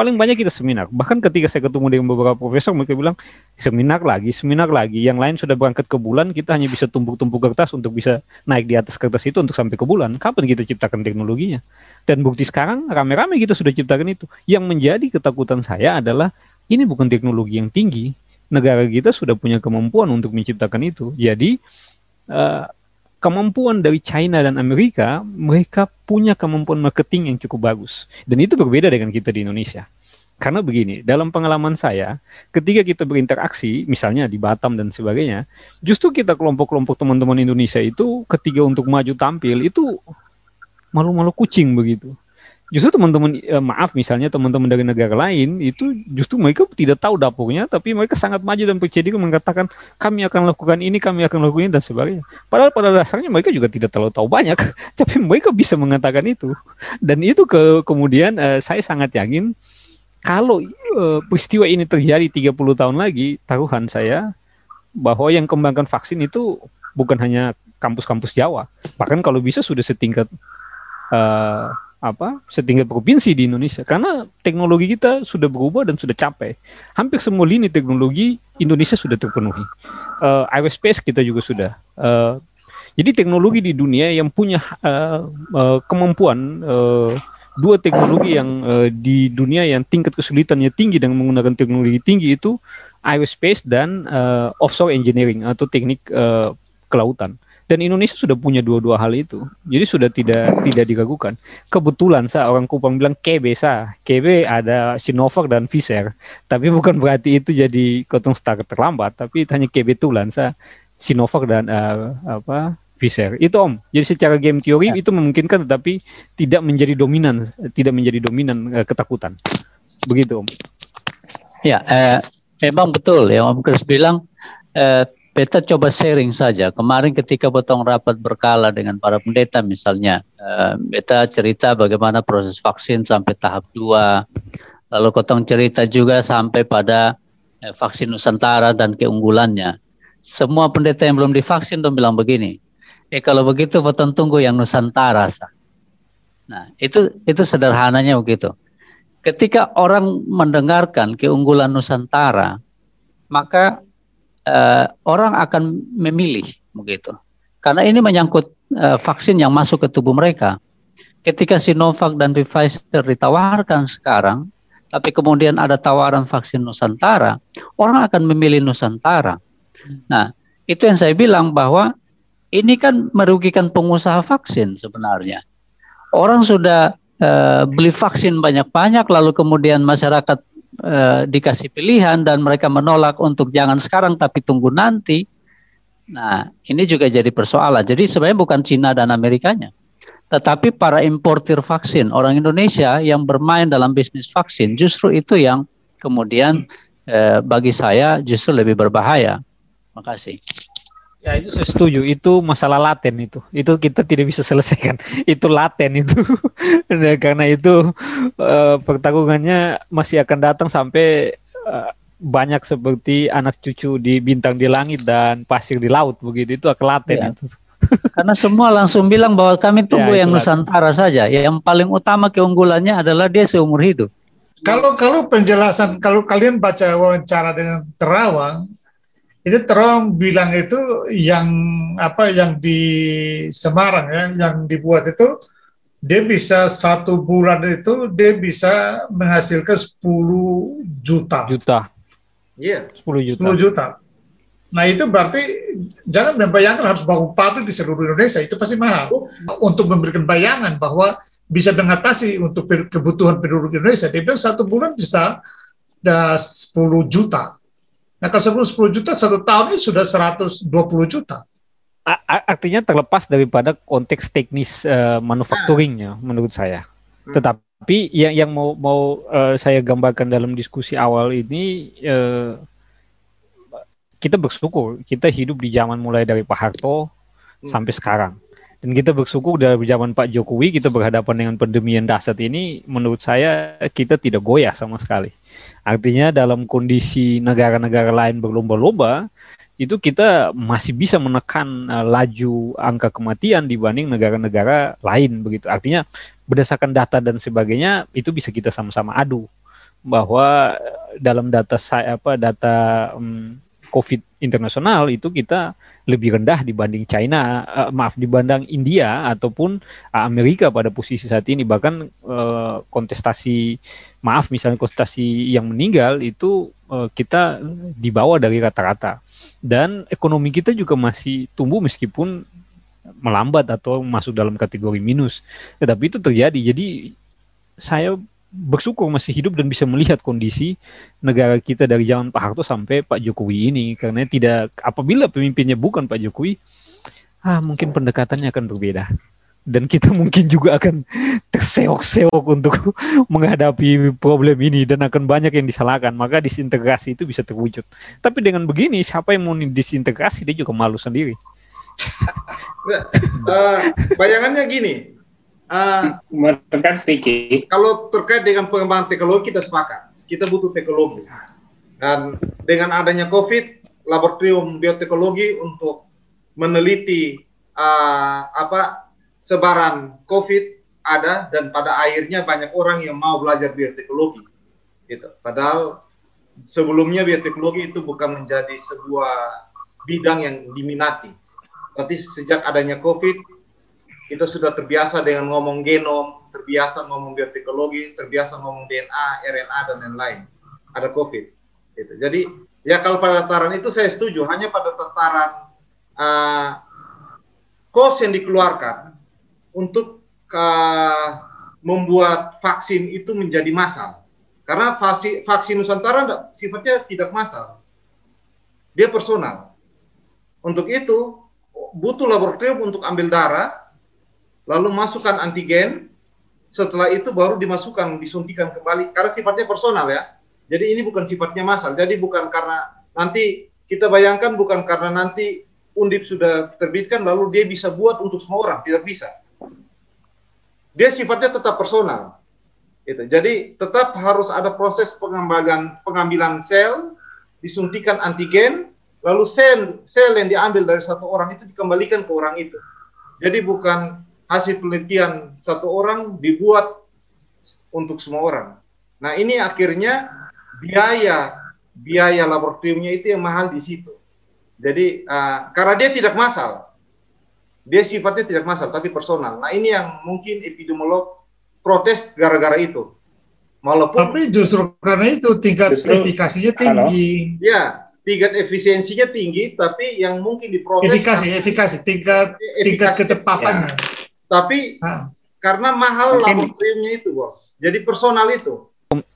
Speaker 2: Paling banyak kita seminar. Bahkan ketika saya ketemu dengan beberapa profesor, mereka bilang seminar lagi, seminar lagi. Yang lain sudah berangkat ke bulan, kita hanya bisa tumpuk-tumpuk kertas untuk bisa naik di atas kertas itu untuk sampai ke bulan. Kapan kita ciptakan teknologinya? Dan bukti sekarang rame-rame kita sudah ciptakan itu. Yang menjadi ketakutan saya adalah ini bukan teknologi yang tinggi. Negara kita sudah punya kemampuan untuk menciptakan itu. Jadi uh, kemampuan dari China dan Amerika, mereka punya kemampuan marketing yang cukup bagus. Dan itu berbeda dengan kita di Indonesia. Karena begini, dalam pengalaman saya, ketika kita berinteraksi, misalnya di Batam dan sebagainya, justru kita kelompok-kelompok teman-teman Indonesia itu ketika untuk maju tampil itu malu-malu kucing begitu justru teman-teman eh, maaf misalnya teman-teman dari negara lain itu justru mereka tidak tahu dapurnya tapi mereka sangat maju dan percaya diri mengatakan kami akan lakukan ini kami akan lakukan ini dan sebagainya. Padahal pada dasarnya mereka juga tidak terlalu tahu banyak <laughs> tapi mereka bisa mengatakan itu. Dan itu ke kemudian eh, saya sangat yakin kalau eh, peristiwa ini terjadi 30 tahun lagi taruhan saya bahwa yang kembangkan vaksin itu bukan hanya kampus-kampus Jawa. Bahkan kalau bisa sudah setingkat uh, apa setingkat provinsi di Indonesia. Karena teknologi kita sudah berubah dan sudah capai. Hampir semua lini teknologi Indonesia sudah terpenuhi. Uh, aerospace kita juga sudah. Uh, jadi teknologi di dunia yang punya uh, uh, kemampuan uh, dua teknologi yang uh, di dunia yang tingkat kesulitannya tinggi dengan menggunakan teknologi tinggi itu aerospace dan uh, offshore engineering atau teknik uh, kelautan dan Indonesia sudah punya dua-dua hal itu. Jadi sudah tidak tidak diragukan. Kebetulan sa orang Kupang bilang KB sa. KB ada Sinovac dan Pfizer. Tapi bukan berarti itu jadi kotong start terlambat. Tapi hanya KB tulan sa. Sinovac dan uh, apa Pfizer. Itu om. Jadi secara game teori ya. itu memungkinkan tetapi tidak menjadi dominan tidak menjadi dominan uh, ketakutan. Begitu om.
Speaker 4: Ya eh, memang betul ya om Chris bilang eh, Beta coba sharing saja. Kemarin ketika potong rapat berkala dengan para pendeta misalnya, beta cerita bagaimana proses vaksin sampai tahap 2. Lalu kotong cerita juga sampai pada uh, vaksin Nusantara dan keunggulannya. Semua pendeta yang belum divaksin dong bilang begini. Eh kalau begitu potong tunggu yang Nusantara. Sah. Nah, itu itu sederhananya begitu. Ketika orang mendengarkan keunggulan Nusantara, maka uh, orang akan memilih begitu. Karena ini menyangkut uh, vaksin yang masuk ke tubuh mereka. Ketika Sinovac dan Pfizer ditawarkan sekarang, tapi kemudian ada tawaran vaksin Nusantara, orang akan memilih Nusantara. Nah, itu yang saya bilang bahwa ini kan merugikan pengusaha vaksin sebenarnya. Orang sudah uh, beli vaksin banyak-banyak, lalu kemudian masyarakat eh, dikasih pilihan dan mereka menolak untuk jangan sekarang tapi tunggu nanti, Nah, ini juga jadi persoalan. Jadi sebenarnya bukan Cina dan Amerikanya, tetapi para importir vaksin orang Indonesia yang bermain dalam bisnis vaksin justru itu yang kemudian eh, bagi saya justru lebih berbahaya. Makasih.
Speaker 2: Ya itu saya setuju. Itu masalah laten itu. Itu kita tidak bisa selesaikan. <laughs> Itu laten itu. <laughs> nah, karena itu uh, pertarungannya masih akan datang sampai uh, banyak seperti anak cucu di bintang di langit dan pasir di laut begitu itu akelaten ya. itu. <laughs>
Speaker 4: Karena semua langsung bilang bahwa kami tunggu ya, yang Nusantara saja. Yang paling utama keunggulannya adalah dia seumur hidup.
Speaker 5: Kalau kalau penjelasan kalau kalian baca wawancara dengan Terawang itu Terawang bilang itu yang apa yang di Semarang ya yang dibuat itu dia bisa satu bulan itu dia bisa menghasilkan 10 juta.
Speaker 2: Juta.
Speaker 5: Iya. 10 juta. 10 juta. Nah itu berarti jangan membayangkan harus bangun pabrik di seluruh Indonesia itu pasti mahal. Untuk memberikan bayangan bahwa bisa mengatasi untuk kebutuhan penduduk Indonesia, dia bilang satu bulan bisa ada 10 juta. Nah kalau 10, 10 juta satu tahun ini sudah 120 juta.
Speaker 2: Artinya terlepas daripada konteks teknis uh, manufacturingnya nah. menurut saya. Hmm. Tetapi yang yang mau mau uh, saya gambarkan dalam diskusi awal ini uh, kita bersyukur kita hidup di zaman mulai dari Pak Harto hmm. sampai sekarang. Dan kita bersyukur dari zaman Pak Jokowi kita berhadapan dengan pandemi yang dahsyat ini menurut saya kita tidak goyah sama sekali. Artinya dalam kondisi negara-negara lain berlomba-lomba itu kita masih bisa menekan uh, laju angka kematian dibanding negara-negara lain begitu. Artinya berdasarkan data dan sebagainya itu bisa kita sama-sama adu bahwa uh, dalam data saya apa data um, COVID internasional itu kita lebih rendah dibanding China, uh, maaf dibanding India ataupun uh, Amerika pada posisi saat ini bahkan uh, kontestasi maaf misalnya kontestasi yang meninggal itu uh, kita di bawah dari rata-rata dan ekonomi kita juga masih tumbuh meskipun melambat atau masuk dalam kategori minus. Tetapi itu terjadi. Jadi saya bersyukur masih hidup dan bisa melihat kondisi negara kita dari zaman Pak Harto sampai Pak Jokowi ini. Karena tidak apabila pemimpinnya bukan Pak Jokowi ah mungkin pendekatannya akan berbeda. Dan kita <laughs> mungkin juga akan terseok-seok untuk <laughs> menghadapi problem ini dan akan banyak yang disalahkan. Maka disintegrasi itu bisa terwujud. Tapi dengan begini siapa yang mau disintegrasi dia juga malu sendiri. <laughs>
Speaker 1: Uh, bayangannya gini uh, kalau terkait dengan pengembangan teknologi kita sepakat kita butuh teknologi dan dengan adanya COVID laboratorium bioteknologi untuk meneliti uh, apa sebaran COVID ada dan pada akhirnya banyak orang yang mau belajar bioteknologi. Gitu. Padahal sebelumnya bioteknologi itu bukan menjadi sebuah bidang yang diminati. Tapi sejak adanya COVID, kita sudah terbiasa dengan ngomong genom, terbiasa ngomong bioteknologi, terbiasa ngomong DNA, RNA dan lain-lain. Ada COVID. Gitu. Jadi ya kalau pada tataran itu saya setuju. Hanya pada tataran uh, cost yang dikeluarkan untuk uh, membuat vaksin itu menjadi massal. Karena vaksin, vaksin Nusantara sifatnya tidak massal. Dia personal. Untuk itu butuh laboratorium untuk ambil darah, lalu masukkan antigen, setelah itu baru dimasukkan, disuntikan kembali. Karena sifatnya personal ya. Jadi ini bukan sifatnya massal. Jadi bukan karena nanti kita bayangkan bukan karena nanti undip sudah terbitkan lalu dia bisa buat untuk semua orang, tidak bisa dia sifatnya tetap personal. Itu. Jadi tetap harus ada proses pengembangan pengambilan sel, disuntikan antigen, lalu sel sel yang diambil dari satu orang itu dikembalikan ke orang itu. Jadi bukan hasil penelitian satu orang dibuat untuk semua orang. Nah ini akhirnya biaya biaya laboratoriumnya itu yang mahal di situ. Jadi uh, karena dia tidak masal, dia sifatnya tidak masal tapi personal. Nah ini yang mungkin epidemiolog protes gara-gara itu.
Speaker 5: Walaupun tapi justru karena itu tingkat justru, efikasinya tinggi.
Speaker 1: Halo? Ya, tingkat efisiensinya tinggi, tapi yang mungkin diprotes
Speaker 5: efikasi, efikasi, tingkat efikasi, tingkat ketepatannya. Ya.
Speaker 1: Tapi ha. karena mahal laboratoriumnya itu, bos. Jadi personal itu.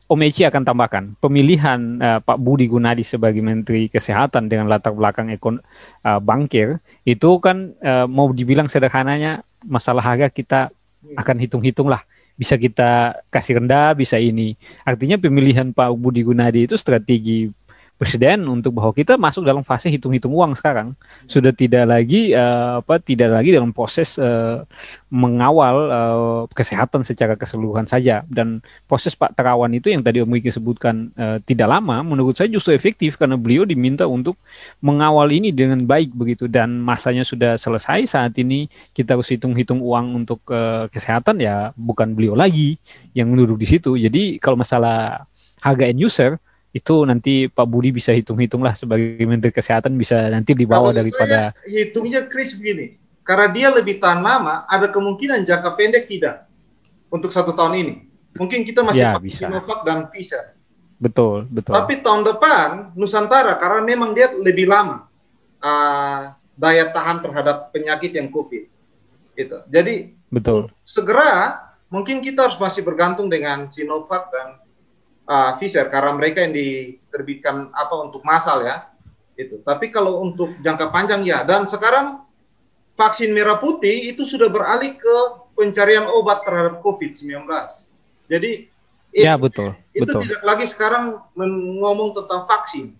Speaker 2: Om Eci akan tambahkan pemilihan uh, Pak Budi Gunadi sebagai Menteri Kesehatan dengan latar belakang ekon uh, bankir itu kan uh, mau dibilang sederhananya masalah harga kita akan hitung-hitung lah bisa kita kasih rendah bisa ini artinya pemilihan Pak Budi Gunadi itu strategi presiden untuk bahwa kita masuk dalam fase hitung-hitung uang sekarang. Sudah tidak lagi uh, apa tidak lagi dalam proses uh, mengawal uh, kesehatan secara keseluruhan saja. Dan proses Pak Terawan itu yang tadi Om Wiki sebutkan uh, tidak lama menurut saya justru efektif karena beliau diminta untuk mengawal ini dengan baik begitu. Dan masanya sudah selesai saat ini kita harus hitung-hitung uang untuk uh, kesehatan ya bukan beliau lagi yang duduk di situ. Jadi kalau masalah harga end user itu nanti Pak Budi bisa hitung-hitung lah sebagai Menteri Kesehatan bisa nanti dibawa Kalau daripada
Speaker 1: hitungnya Chris begini karena dia lebih tahan lama ada kemungkinan jangka pendek tidak untuk satu tahun ini. Mungkin kita masih
Speaker 2: ya, pakai
Speaker 1: Sinovac dan Pfizer.
Speaker 2: Betul betul.
Speaker 1: Tapi tahun depan Nusantara karena memang dia lebih lama uh, daya tahan terhadap penyakit yang COVID gitu. Jadi
Speaker 2: betul.
Speaker 1: segera mungkin kita harus masih bergantung dengan Sinovac dan uh, Pfizer karena mereka yang diterbitkan apa untuk masal ya itu. Tapi kalau untuk jangka panjang ya dan sekarang vaksin merah putih itu sudah beralih ke pencarian obat terhadap COVID-19. Jadi
Speaker 2: ya betul.
Speaker 1: Itu
Speaker 2: betul.
Speaker 1: tidak lagi sekarang ngomong tentang vaksin,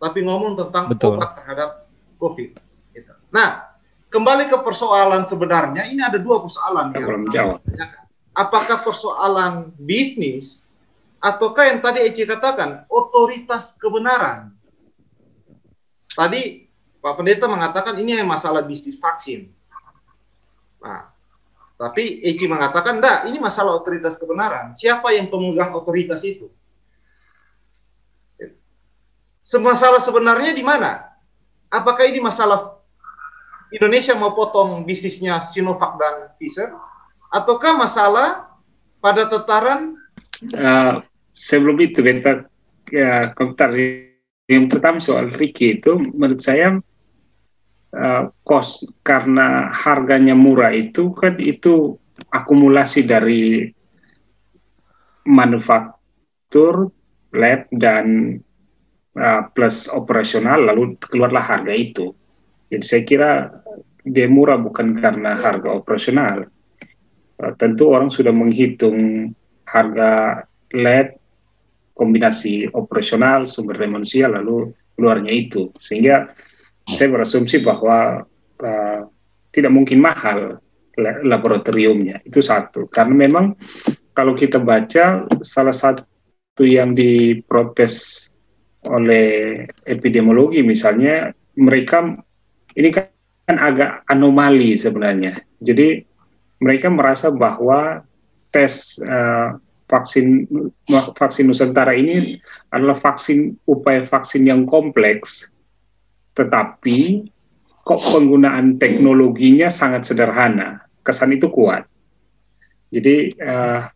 Speaker 1: tapi ngomong tentang betul. obat terhadap COVID. Gitu. Nah, kembali ke persoalan sebenarnya ini ada dua persoalan
Speaker 3: yang jawab.
Speaker 1: Apakah persoalan bisnis ataukah yang tadi Eci katakan otoritas kebenaran? Tadi Pak Pendeta mengatakan ini masalah bisnis vaksin. Nah, tapi Eci mengatakan enggak, ini masalah otoritas kebenaran. Siapa yang pemegang otoritas itu? Masalah sebenarnya di mana? Apakah ini masalah Indonesia mau potong bisnisnya Sinovac dan Pfizer? Ataukah masalah pada tataran
Speaker 3: uh, sebelum itu kita ya komentar yang pertama soal Ricky itu menurut saya uh, kos karena harganya murah itu kan itu akumulasi dari manufaktur lab dan uh, plus operasional lalu keluarlah harga itu. Jadi saya kira dia murah bukan karena harga operasional. Uh, tentu orang sudah menghitung harga lab kombinasi operasional sumber daya manusia lalu keluarnya itu. Sehingga saya berasumsi bahwa uh, tidak mungkin mahal laboratoriumnya. Itu satu. Karena memang kalau kita baca salah satu yang diprotes oleh epidemiologi misalnya mereka ini kan agak anomali sebenarnya. Jadi mereka merasa bahwa tes uh, vaksin vaksin Nusantara ini adalah vaksin upaya vaksin yang kompleks, tetapi kok penggunaan teknologinya sangat sederhana, kesan itu kuat. Jadi uh,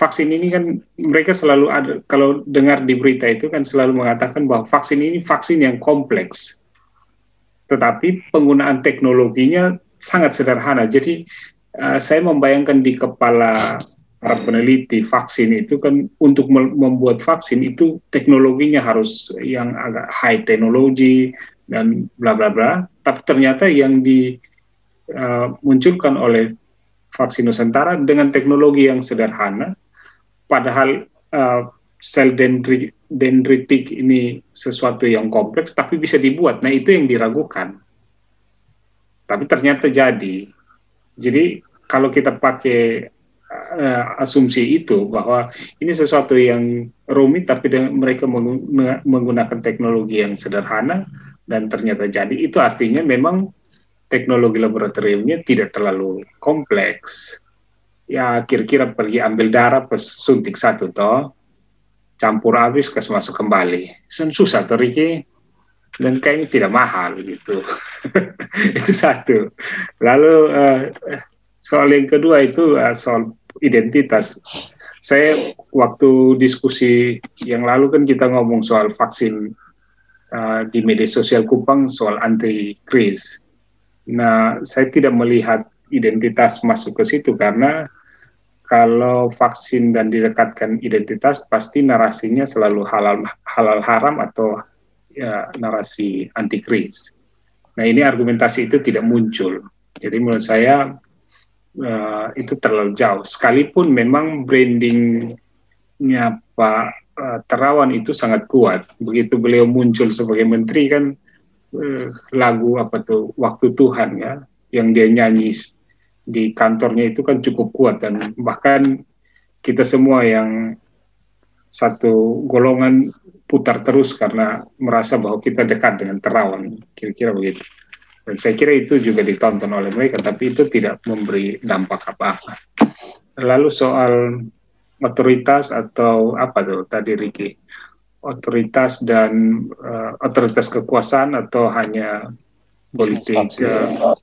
Speaker 3: vaksin ini kan mereka selalu ada kalau dengar di berita itu kan selalu mengatakan bahwa vaksin ini vaksin yang kompleks, tetapi penggunaan teknologinya sangat sederhana. Jadi uh, saya membayangkan di kepala para peneliti vaksin itu kan untuk membuat vaksin itu teknologinya harus yang agak high teknologi dan bla bla bla. Tapi ternyata yang dimunculkan uh, oleh vaksin Nusantara dengan teknologi yang sederhana, padahal uh, sel dendri, dendritik ini sesuatu yang kompleks, tapi bisa dibuat. Nah itu yang diragukan. Tapi ternyata jadi. Jadi kalau kita pakai uh, asumsi itu bahwa ini sesuatu yang rumit tapi mereka menggunakan teknologi yang sederhana dan ternyata jadi. Itu artinya memang teknologi laboratoriumnya tidak terlalu kompleks. Ya kira-kira pergi ambil darah pas suntik satu toh campur habis kas masuk kembali. Susah tuh Ricky. Dan kayaknya tidak mahal gitu. <laughs> Itu satu. Lalu uh, soal yang kedua itu uh, soal identitas. Saya waktu diskusi yang lalu kan kita ngomong soal vaksin uh, di media sosial Kupang soal anti kris. Nah, saya tidak melihat identitas masuk ke situ karena kalau vaksin dan direkatkan identitas pasti narasinya selalu halal halal haram atau ya narasi anti kris. Nah ini argumentasi itu tidak muncul. Jadi menurut saya uh, itu terlalu jauh. Sekalipun memang brandingnya Pak uh, Terawan itu sangat kuat. Begitu beliau muncul sebagai menteri kan uh, lagu apa tuh Waktu Tuhan ya yang dia nyanyi di kantornya itu kan cukup kuat dan bahkan kita semua yang satu golongan putar terus karena merasa bahwa kita dekat dengan terawan kira-kira begitu dan saya kira itu juga ditonton oleh mereka tapi itu tidak memberi dampak apa-apa lalu soal otoritas atau apa tuh tadi Ricky otoritas dan uh, otoritas kekuasaan atau hanya politik uh,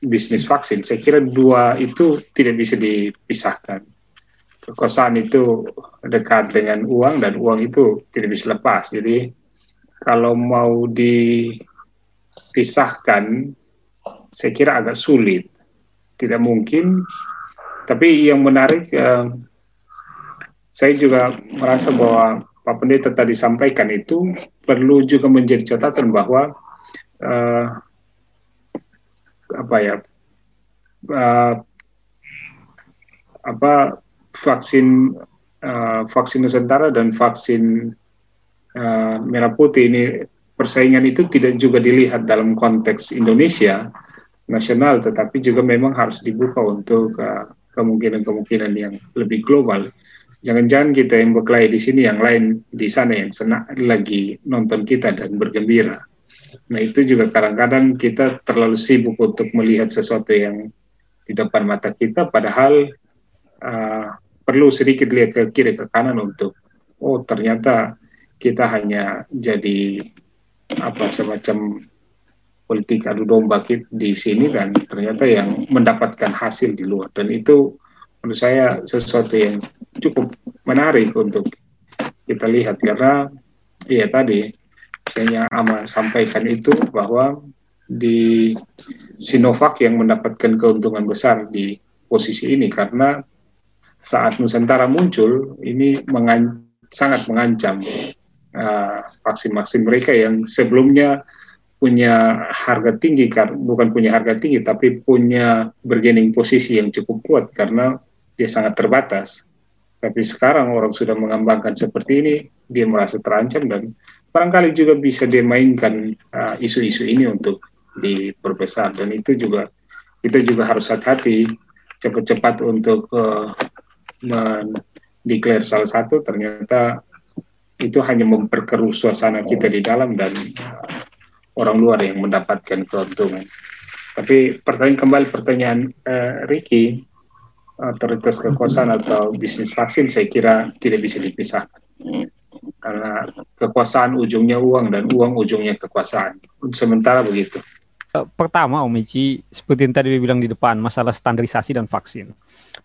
Speaker 3: bisnis vaksin. Saya kira dua itu tidak bisa dipisahkan. Kekuasaan itu dekat dengan uang dan uang itu tidak bisa lepas. Jadi kalau mau dipisahkan, saya kira agak sulit. Tidak mungkin. Tapi yang menarik, eh, saya juga merasa bahwa Pak Pendeta tadi sampaikan itu perlu juga menjadi catatan bahwa eh, apa ya uh, apa vaksin uh, vaksin Nusantara dan vaksin uh, merah putih ini persaingan itu tidak juga dilihat dalam konteks Indonesia nasional, tetapi juga memang harus dibuka untuk kemungkinan-kemungkinan uh, yang lebih global. Jangan-jangan kita yang berkelahi di sini, yang lain di sana yang senang lagi nonton kita dan bergembira. Nah itu juga kadang-kadang kita terlalu sibuk untuk melihat sesuatu yang di depan mata kita, padahal uh, perlu sedikit lihat ke kiri ke kanan untuk oh ternyata kita hanya jadi apa semacam politik adu domba di sini dan ternyata yang mendapatkan hasil di luar. Dan itu menurut saya sesuatu yang cukup menarik untuk kita lihat. Karena ya tadi yang Ama sampaikan itu bahwa di Sinovac yang mendapatkan keuntungan besar di posisi ini karena saat Nusantara muncul ini mengan sangat mengancam vaksin-vaksin uh, mereka yang sebelumnya punya harga tinggi bukan punya harga tinggi tapi punya bergening posisi yang cukup kuat karena dia sangat terbatas. Tapi sekarang orang sudah mengembangkan seperti ini, dia merasa terancam dan barangkali juga bisa dimainkan uh, isu-isu uh, ini untuk diperbesar dan itu juga kita juga harus hati-hati cepat-cepat untuk uh, mendeklar salah satu ternyata itu hanya memperkeruh suasana kita di dalam dan uh, orang luar yang mendapatkan keuntungan. Tapi pertanyaan kembali pertanyaan uh, Ricky, otoritas kekuasaan atau bisnis vaksin saya kira tidak bisa dipisahkan karena kekuasaan ujungnya uang dan uang ujungnya kekuasaan. Sementara begitu.
Speaker 2: Eh, pertama, Om Ici, seperti yang tadi bilang di depan, masalah standarisasi dan vaksin.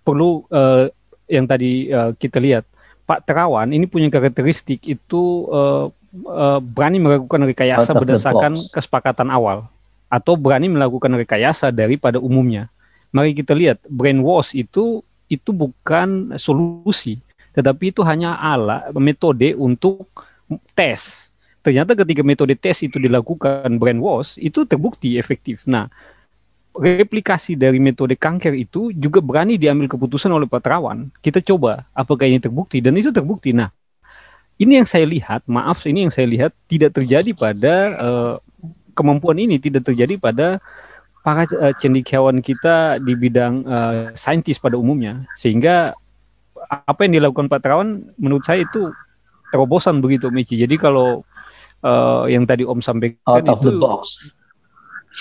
Speaker 2: Perlu uh, yang tadi uh, kita lihat, Pak Terawan ini punya karakteristik itu uh, uh, berani melakukan rekayasa berdasarkan kesepakatan awal atau berani melakukan rekayasa daripada umumnya. Mari kita lihat, brainwash itu itu bukan solusi, tetapi itu hanya alat metode untuk tes. Ternyata ketika metode tes itu dilakukan brainwash itu terbukti efektif. Nah, replikasi dari metode kanker itu juga berani diambil keputusan oleh Pak Terawan. Kita coba apakah ini terbukti dan itu terbukti. Nah, ini yang saya lihat, maaf ini yang saya lihat tidak terjadi pada uh, kemampuan ini tidak terjadi pada para uh, cendekiawan kita di bidang uh, saintis pada umumnya sehingga apa yang dilakukan Pak Terawan menurut saya itu terobosan begitu Michi. Jadi kalau uh, yang tadi Om sampaikan Out itu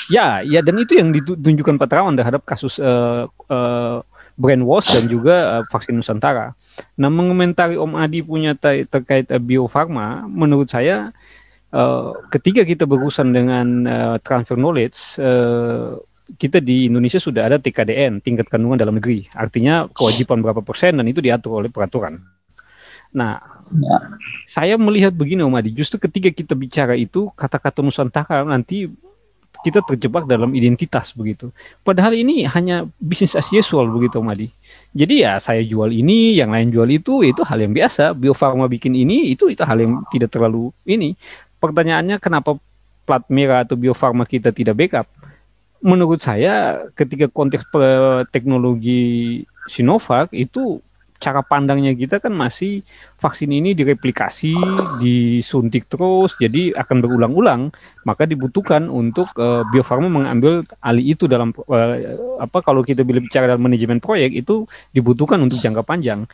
Speaker 2: Ya, ya dan itu yang ditunjukkan Pak Terawan terhadap kasus uh, uh, brainwash dan juga uh, vaksin Nusantara. Nah, mengomentari Om Adi punya ter terkait uh, Bio Farma, menurut saya uh, ketika kita berurusan dengan uh, transfer knowledge uh, kita di Indonesia sudah ada TKDN, tingkat kandungan dalam negeri. Artinya kewajiban berapa persen dan itu diatur oleh peraturan. Nah, ya. saya melihat begini Om Adi, justru ketika kita bicara itu kata-kata Nusantara nanti kita terjebak dalam identitas begitu. Padahal ini hanya bisnis as usual begitu Madi. Jadi ya saya jual ini, yang lain jual itu, itu hal yang biasa. Bio Farma bikin ini, itu itu hal yang tidak terlalu ini. Pertanyaannya kenapa plat merah atau Bio Farma kita tidak backup? Menurut saya ketika konteks teknologi Sinovac itu cara pandangnya kita kan masih vaksin ini direplikasi, disuntik terus, jadi akan berulang-ulang. Maka dibutuhkan untuk uh, Bio Farma mengambil alih itu dalam uh, apa kalau kita bicara dalam manajemen proyek itu dibutuhkan untuk jangka panjang.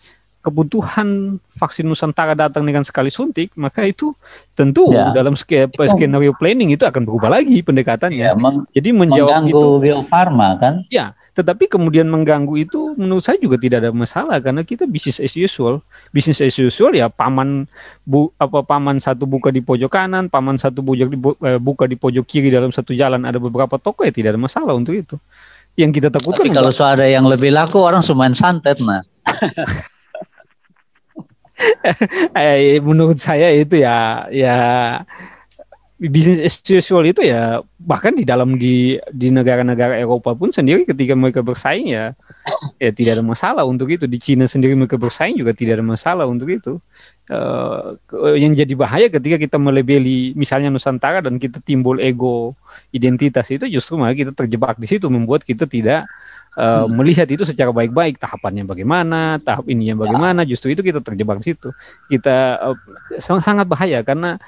Speaker 2: Kebutuhan vaksin Nusantara datang dengan sekali suntik, maka itu tentu ya. dalam skenario planning itu akan berubah lagi pendekatannya. Ya,
Speaker 4: Jadi menjawab itu Bio Farma kan?
Speaker 2: Ya, tetapi kemudian mengganggu itu menurut saya juga tidak ada masalah karena kita bisnis as usual. Bisnis as usual ya paman bu, apa paman satu buka di pojok kanan, paman satu buka di, eh, buka di pojok kiri dalam satu jalan ada beberapa toko ya tidak ada masalah untuk itu. Yang kita takutkan
Speaker 4: Tapi kalau soal ada yang lebih laku orang semuanya santet nah. <laughs>
Speaker 2: eh, menurut saya itu ya ya bisnis as usual itu ya bahkan di dalam di di negara-negara Eropa pun sendiri ketika mereka bersaing ya ya tidak ada masalah untuk itu. Di Cina sendiri mereka bersaing juga tidak ada masalah untuk itu. Uh, yang jadi bahaya ketika kita melebeli misalnya Nusantara dan kita timbul ego identitas itu justru malah kita terjebak di situ membuat kita tidak uh, hmm. melihat itu secara baik-baik. Tahapannya bagaimana tahap ininya bagaimana justru itu kita terjebak di situ. Kita uh, sangat bahaya karena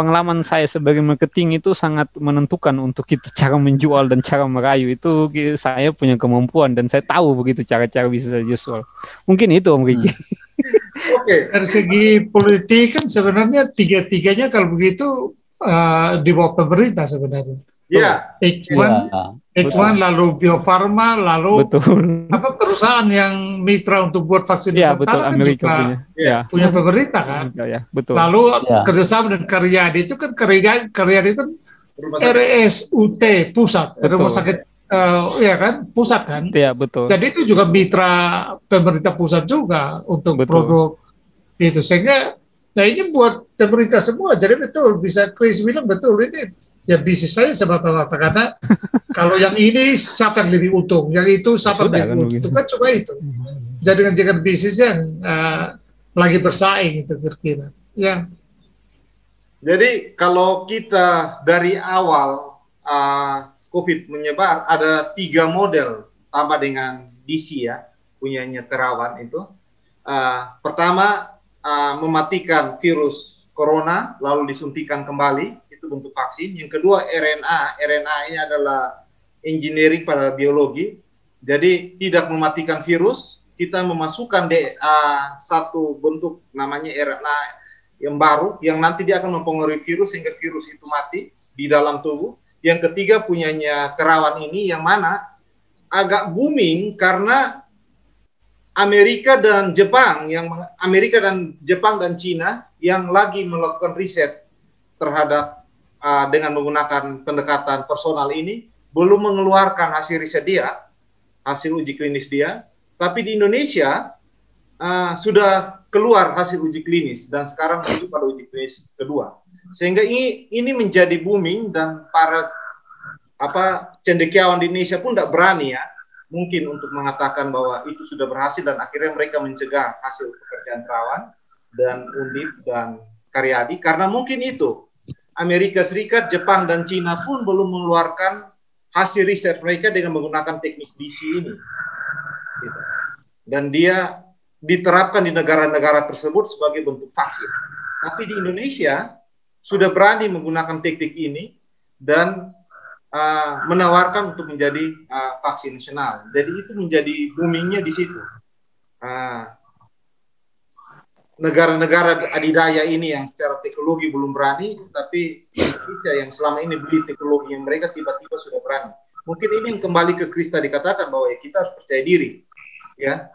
Speaker 2: pengalaman saya sebagai marketing itu sangat menentukan untuk kita <laughs> cara menjual dan cara merayu itu saya punya kemampuan dan saya tahu begitu cara-cara bisa jual. Mungkin itu Om Riki. Hmm.
Speaker 5: Oke, okay. dari segi politik kan sebenarnya tiga-tiganya kalau begitu uh, di bawah pemerintah sebenarnya.
Speaker 1: Iya.
Speaker 5: Ya, Ikwan lalu Bio Farma, lalu betul. apa perusahaan yang mitra untuk buat vaksin
Speaker 2: ya, betul. Kan Amerika
Speaker 5: juga punya. Ya. punya pemerintah kan.
Speaker 2: Ya, betul.
Speaker 5: Lalu ya. kerjasama dengan Karyadi itu kan Karyadi, Karyadi itu RSUT pusat, betul. rumah sakit uh, ya kan pusat kan.
Speaker 2: Iya betul.
Speaker 5: Jadi itu juga mitra pemerintah pusat juga untuk betul. produk itu sehingga nah ini buat pemerintah semua jadi betul bisa Chris bilang betul ini ya bisnis saya semata-mata karena <laughs> kalau yang ini siapa yang lebih untung, yang itu siapa yang lebih kan untung kan cuma itu. Jadi dengan jangan bisnis yang uh, lagi bersaing itu kira-kira. Ya.
Speaker 1: Jadi kalau kita dari awal uh, COVID menyebar ada tiga model tambah dengan DC ya punyanya terawan itu. Uh, pertama uh, mematikan virus corona lalu disuntikan kembali itu bentuk vaksin. Yang kedua RNA. RNA ini adalah engineering pada biologi. Jadi tidak mematikan virus, kita memasukkan DNA satu bentuk namanya RNA yang baru yang nanti dia akan mempengaruhi virus sehingga virus itu mati di dalam tubuh. Yang ketiga punyanya kerawan ini yang mana agak booming karena Amerika dan Jepang yang Amerika dan Jepang dan Cina yang lagi melakukan riset terhadap uh, dengan menggunakan pendekatan personal ini belum mengeluarkan hasil riset dia, hasil uji klinis dia, tapi di Indonesia uh, sudah keluar hasil uji klinis dan sekarang menuju pada uji klinis kedua. Sehingga ini ini menjadi booming dan para apa cendekiawan di Indonesia pun tidak berani ya mungkin untuk mengatakan bahwa itu sudah berhasil dan akhirnya mereka mencegah hasil pekerjaan Terawan dan Undip dan Karyadi karena mungkin itu Amerika Serikat, Jepang, dan Cina pun belum mengeluarkan hasil riset mereka dengan menggunakan teknik DC ini. Gitu. Dan dia diterapkan di negara-negara tersebut sebagai bentuk vaksin. Tapi di Indonesia sudah berani menggunakan teknik ini dan uh, menawarkan untuk menjadi uh, vaksin nasional. Jadi itu menjadi boomingnya di situ. Uh, negara-negara adidaya ini yang secara teknologi belum berani, tapi Indonesia yang selama ini beli teknologi yang mereka tiba-tiba sudah berani. Mungkin ini yang kembali ke Krista dikatakan bahwa ya kita harus percaya diri, ya.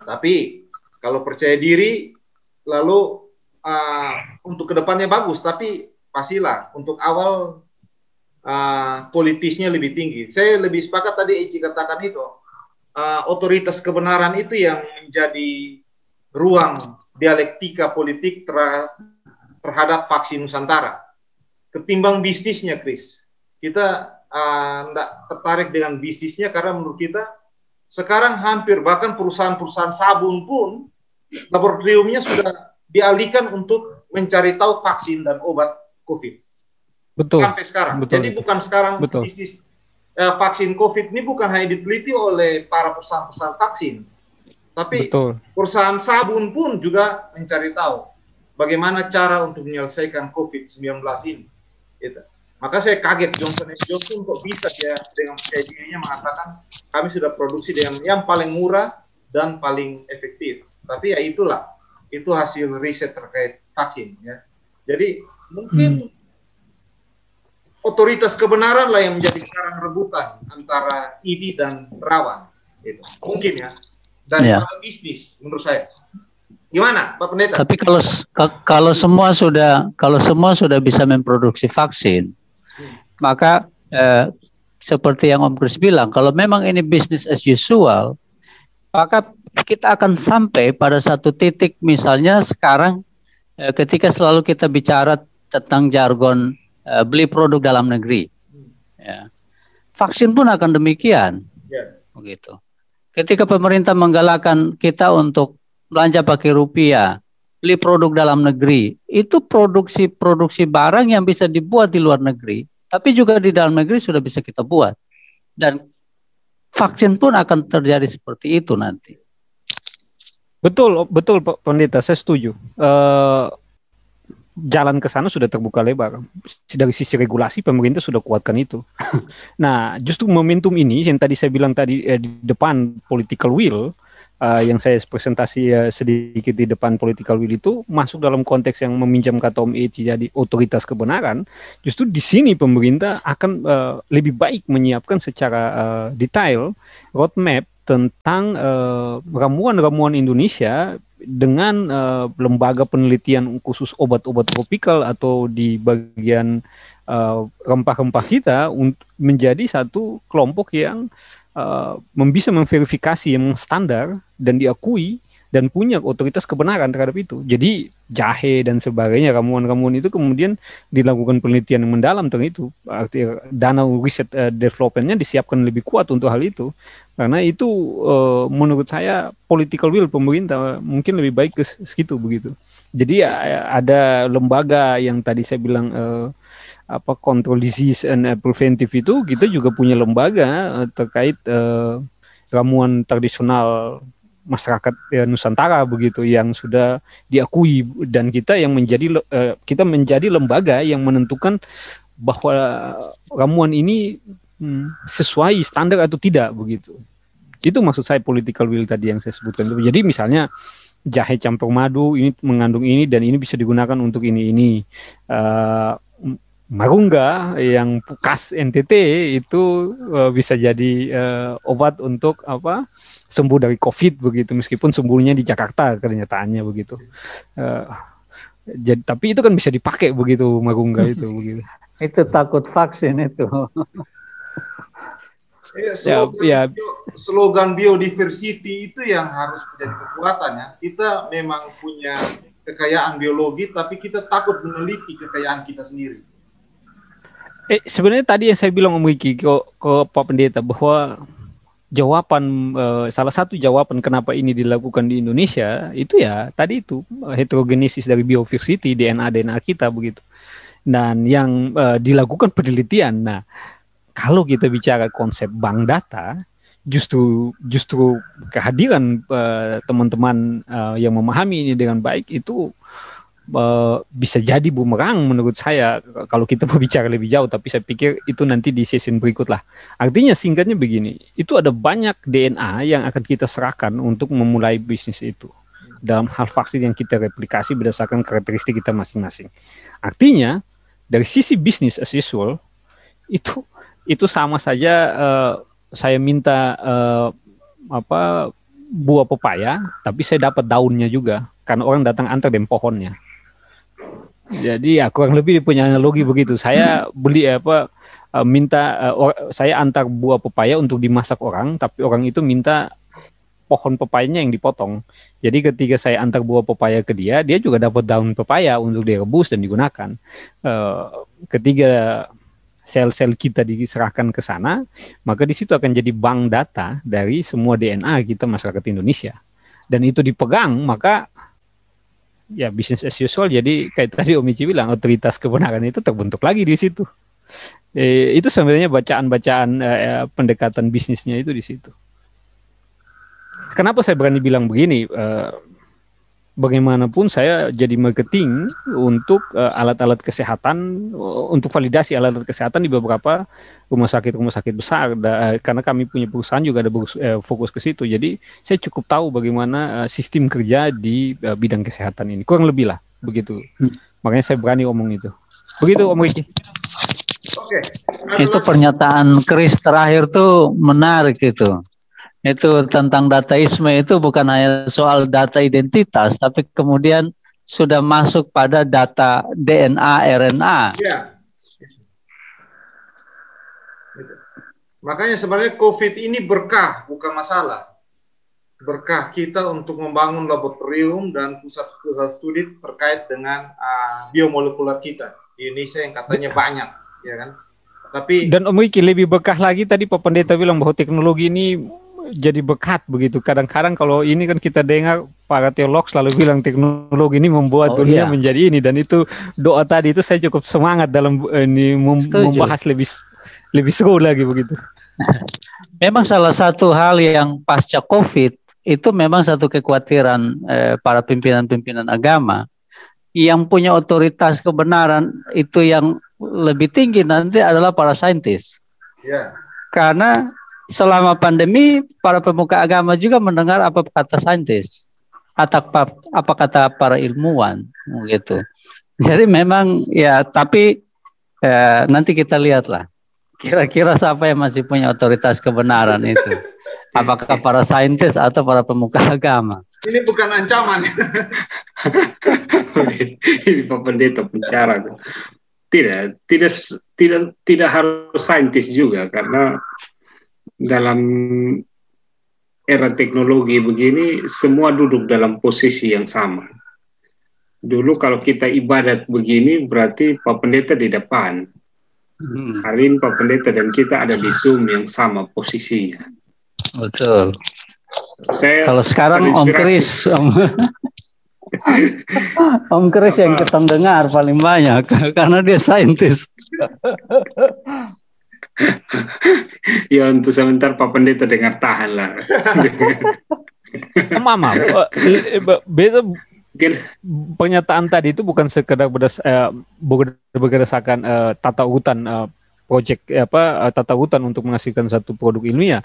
Speaker 1: Tapi kalau percaya diri, lalu uh, untuk ke depannya bagus, tapi pastilah untuk awal uh, politisnya lebih tinggi. Saya lebih sepakat tadi Eci katakan itu, uh, otoritas kebenaran itu yang menjadi ruang dialektika politik ter terhadap vaksin Nusantara. Ketimbang bisnisnya, Chris. Kita tidak uh, tertarik dengan bisnisnya karena menurut kita sekarang hampir bahkan perusahaan-perusahaan sabun pun laboratoriumnya sudah dialihkan untuk mencari tahu vaksin dan obat COVID.
Speaker 2: Betul.
Speaker 1: Sampai sekarang. Betul. Jadi bukan sekarang Betul. bisnis eh, vaksin COVID ini bukan hanya diteliti oleh para perusahaan-perusahaan vaksin, tapi Betul. perusahaan sabun pun juga mencari tahu bagaimana cara untuk menyelesaikan COVID-19 ini. Gitu. Maka saya kaget Johnson Johnson kok bisa ya dengan percaya dirinya mengatakan kami sudah produksi dengan yang paling murah dan paling efektif. Tapi ya itulah, itu hasil riset terkait vaksin ya. Jadi mungkin hmm. otoritas kebenaran lah yang menjadi sekarang rebutan antara ID dan Rawan. Gitu. Mungkin ya. Dan ya. bisnis menurut saya. Gimana, Pak Pendeta?
Speaker 4: Tapi kalau kalau semua sudah kalau semua sudah bisa memproduksi vaksin, maka eh, seperti yang Om Kris bilang, kalau memang ini bisnis as usual, maka kita akan sampai pada satu titik misalnya sekarang eh, ketika selalu kita bicara tentang jargon eh, beli produk dalam negeri. Ya. Vaksin pun akan demikian. Yeah. Begitu. Ketika pemerintah menggalakkan kita untuk belanja pakai rupiah, beli produk dalam negeri, itu produksi-produksi barang yang bisa dibuat di luar negeri tapi juga di dalam negeri sudah bisa kita buat. Dan vaksin pun akan terjadi seperti itu nanti.
Speaker 2: Betul, betul Pak Pendeta, saya setuju. Uh, jalan ke sana sudah terbuka lebar. Dari sisi regulasi pemerintah sudah kuatkan itu. <laughs> nah, justru momentum ini yang tadi saya bilang tadi eh, di depan political will uh, yang saya presentasi uh, sedikit di depan political will itu masuk dalam konteks yang meminjam kata Om Eci jadi otoritas kebenaran, justru di sini pemerintah akan uh, lebih baik menyiapkan secara uh, detail roadmap tentang ramuan-ramuan uh, Indonesia dengan uh, lembaga penelitian khusus obat-obat tropikal atau di bagian rempah-rempah uh, kita untuk menjadi satu kelompok yang uh, bisa memverifikasi yang standar dan diakui dan punya otoritas kebenaran terhadap itu. Jadi jahe dan sebagainya ramuan-ramuan itu kemudian dilakukan penelitian yang mendalam tentang itu. Arti dana riset uh, developmentnya disiapkan lebih kuat untuk hal itu. Karena itu uh, menurut saya political will pemerintah mungkin lebih baik ke segitu begitu. Jadi uh, ada lembaga yang tadi saya bilang uh, apa kontrol disease and preventive itu kita juga punya lembaga terkait uh, ramuan tradisional masyarakat ya, Nusantara begitu yang sudah diakui dan kita yang menjadi uh, kita menjadi lembaga yang menentukan bahwa ramuan ini hmm, sesuai standar atau tidak begitu. Itu maksud saya political will tadi yang saya sebutkan itu. Jadi misalnya jahe campur madu ini mengandung ini dan ini bisa digunakan untuk ini ini. Uh, Marungga yang bekas NTT itu uh, bisa jadi uh, obat untuk apa sembuh dari COVID begitu meskipun sembuhnya di Jakarta kenyataannya begitu. Uh, jadi tapi itu kan bisa dipakai begitu Marungga <laughs> itu begitu.
Speaker 4: itu takut vaksin itu. <laughs>
Speaker 1: Ya, slogan, ya, ya. Bio, slogan biodiversity itu yang harus menjadi kekuatan ya. Kita memang punya kekayaan biologi, tapi kita takut meneliti kekayaan kita sendiri.
Speaker 2: Eh sebenarnya tadi yang saya bilang Om Riki ke, ke Pak Pendeta bahwa jawaban uh, salah satu jawaban kenapa ini dilakukan di Indonesia itu ya tadi itu heterogenesis dari biodiversity DNA DNA kita begitu dan yang uh, dilakukan penelitian. Nah kalau kita bicara konsep bank data justru justru kehadiran eh, teman-teman yang memahami ini dengan baik itu uh, bisa jadi bumerang menurut saya kalau kita <laughs> mau bicara lebih jauh tapi saya pikir itu nanti di season berikut lah artinya singkatnya begini itu ada banyak DNA yang akan kita serahkan untuk memulai bisnis itu dalam hal vaksin yang kita replikasi berdasarkan karakteristik kita masing-masing. Artinya dari sisi bisnis as usual itu itu sama saja uh, saya minta uh, apa buah pepaya tapi saya dapat daunnya juga karena orang datang antar dan pohonnya jadi ya kurang lebih punya analogi begitu. Saya beli apa uh, minta or, saya antar buah pepaya untuk dimasak orang, tapi orang itu minta pohon pepayanya yang dipotong. Jadi ketika saya antar buah pepaya ke dia, dia juga dapat daun pepaya untuk direbus dan digunakan. Ketiga sel-sel kita diserahkan ke sana, maka di situ akan jadi bank data dari semua DNA kita masyarakat Indonesia. Dan itu dipegang, maka ya bisnis as usual. Jadi kayak tadi Om Ici bilang, otoritas kebenaran itu terbentuk lagi di situ. Eh, itu sebenarnya bacaan-bacaan eh, pendekatan bisnisnya itu di situ. Kenapa saya berani bilang begini? Eh, bagaimanapun saya jadi marketing untuk uh, alat-alat kesehatan untuk validasi alat-alat kesehatan di beberapa rumah sakit rumah sakit besar da, karena kami punya perusahaan juga ada fokus, uh, fokus ke situ jadi saya cukup tahu bagaimana uh, sistem kerja di uh, bidang kesehatan ini kurang lebih lah begitu hmm. makanya saya berani omong itu begitu Om Riki
Speaker 4: Oke. Okay. Itu pernyataan Chris terakhir tuh menarik itu itu tentang dataisme itu bukan hanya soal data identitas, tapi kemudian sudah masuk pada data DNA, RNA. Ya.
Speaker 1: Makanya sebenarnya COVID ini berkah, bukan masalah. Berkah kita untuk membangun laboratorium dan pusat-pusat studi terkait dengan uh, biomolekuler kita di Indonesia yang katanya banyak, ya kan?
Speaker 2: Tapi dan Om Wiki lebih berkah lagi tadi Pak Pendeta bilang bahwa teknologi ini jadi bekat begitu. Kadang-kadang kalau ini kan kita dengar para teolog selalu bilang teknologi ini membuat oh, dunia iya. menjadi ini dan itu doa tadi itu saya cukup semangat dalam eh, ini mem membahas lebih lebih seru lagi begitu. <laughs>
Speaker 4: memang salah satu hal yang pasca Covid itu memang satu kekhawatiran eh, para pimpinan-pimpinan agama yang punya otoritas kebenaran itu yang lebih tinggi nanti adalah para saintis. Yeah. Karena selama pandemi para pemuka agama juga mendengar apa kata saintis atau apa, apa kata para ilmuwan gitu. Jadi memang ya tapi ya, nanti kita lihatlah kira-kira siapa yang masih punya otoritas kebenaran itu. <laughs> Apakah para saintis atau para pemuka agama?
Speaker 1: Ini bukan ancaman. <laughs>
Speaker 3: Ini Pak Pendeta bicara. Tidak, tidak, tidak, tidak harus saintis juga karena dalam era teknologi begini semua duduk dalam posisi yang sama. Dulu kalau kita ibadat begini berarti Pak Pendeta di depan. Hmm. Hari ini Pak Pendeta dan kita ada di Zoom yang sama posisinya.
Speaker 4: Betul. Saya kalau sekarang Om Kris, Om, Om Kris yang kita dengar paling banyak <laughs> karena dia saintis.
Speaker 3: Ya untuk sebentar Pak Pendeta dengar tahan lah. <laughs>
Speaker 2: Mama, beda pernyataan tadi itu bukan sekedar berdas, eh, berdasarkan eh, tata urutan eh, project eh, apa eh, tata urutan untuk menghasilkan satu produk ilmiah,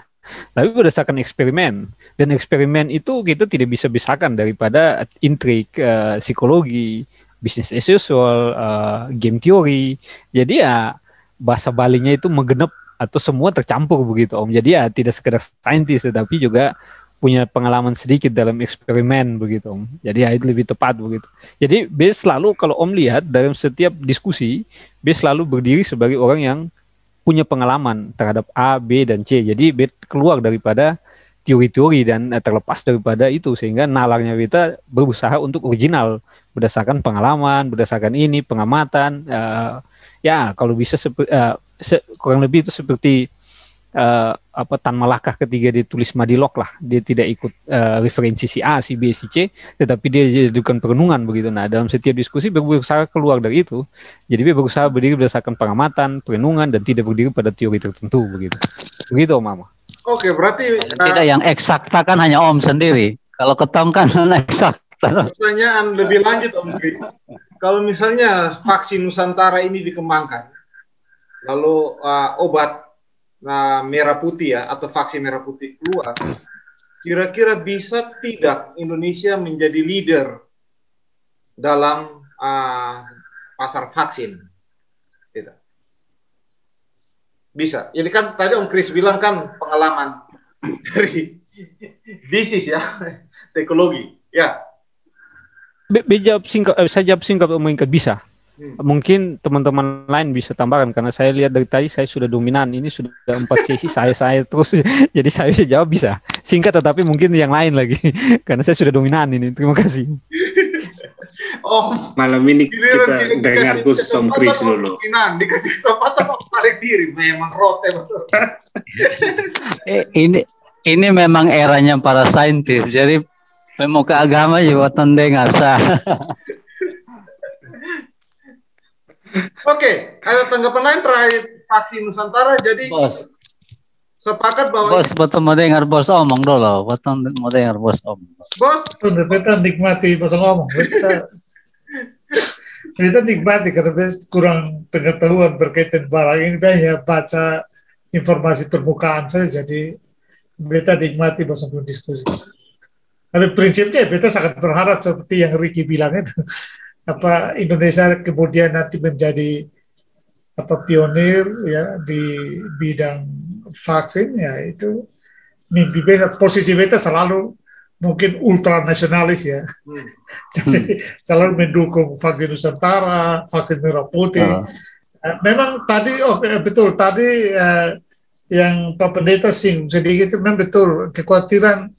Speaker 2: tapi berdasarkan eksperimen dan eksperimen itu kita tidak bisa bisakan daripada intrik eh, psikologi, bisnis as usual, eh, game teori. Jadi ya bahasa Balinya itu menggenap atau semua tercampur begitu Om. Jadi ya tidak sekedar saintis tetapi juga punya pengalaman sedikit dalam eksperimen begitu Om. Jadi ya itu lebih tepat begitu. Jadi B selalu kalau Om lihat dalam setiap diskusi B selalu berdiri sebagai orang yang punya pengalaman terhadap A, B dan C. Jadi B keluar daripada teori-teori dan eh, terlepas daripada itu sehingga nalarnya kita berusaha untuk original berdasarkan pengalaman, berdasarkan ini pengamatan uh, ya kalau bisa uh, se kurang lebih itu seperti uh, apa Tan Malakah ketika ditulis Madilok lah. Dia tidak ikut uh, referensi si A si B si C tetapi dia jadikan perenungan begitu. Nah dalam setiap diskusi berusaha keluar dari itu. Jadi dia berusaha berdiri berdasarkan pengamatan perenungan dan tidak berdiri pada teori tertentu begitu. Begitu Om Mama
Speaker 1: oke berarti
Speaker 4: uh, tidak yang eksakta kan hanya Om sendiri. Kalau ketong kan <laughs> eksakta.
Speaker 1: Pertanyaan lebih lanjut Om Kris kalau misalnya vaksin Nusantara ini dikembangkan, lalu uh, obat uh, merah putih ya atau vaksin merah putih keluar, kira-kira bisa tidak Indonesia menjadi leader dalam uh, pasar vaksin? Tidak. Bisa. Ini kan tadi Om Kris bilang kan pengalaman <laughs> dari bisnis ya, teknologi. Ya,
Speaker 2: jawab singkat, eh, saya jawab singkat meningkat bisa. Hmm. Mungkin teman-teman lain bisa tambahkan karena saya lihat dari tadi saya sudah dominan. Ini sudah empat <laughs> sesi saya saya terus <laughs> jadi saya bisa jawab bisa singkat tetapi mungkin yang lain lagi <laughs> karena saya sudah dominan ini. Terima kasih.
Speaker 3: Oh, malam ini kita dengar khusus Om Chris dulu.
Speaker 1: Dikasih kesempatan menarik diri, memang rote betul.
Speaker 4: eh, ini ini memang eranya para saintis. Jadi pemuka agama juga dengar sah.
Speaker 1: Oke, ada tanggapan lain terakhir vaksin Nusantara. Jadi
Speaker 4: bos,
Speaker 1: sepakat bahwa
Speaker 4: bos betul mau dengar bos omong dulu, betul mau dengar bos omong.
Speaker 1: bos
Speaker 5: kita nikmati pas ngomong kita kita nikmati karena kita kurang pengetahuan berkaitan barang ini hanya baca informasi permukaan saja jadi kita nikmati pas sebelum diskusi tapi prinsipnya kita sangat berharap seperti yang Ricky bilang itu apa Indonesia kemudian nanti menjadi apa pionir ya di bidang vaksin ya itu mimpi beta posisi beta selalu mungkin ultra nasionalis ya. Hmm. <laughs> Jadi hmm. selalu mendukung vaksin Nusantara, vaksin merah putih. Uh. Memang tadi oh betul tadi uh, yang Pak Pendeta sing sedikit memang betul kekhawatiran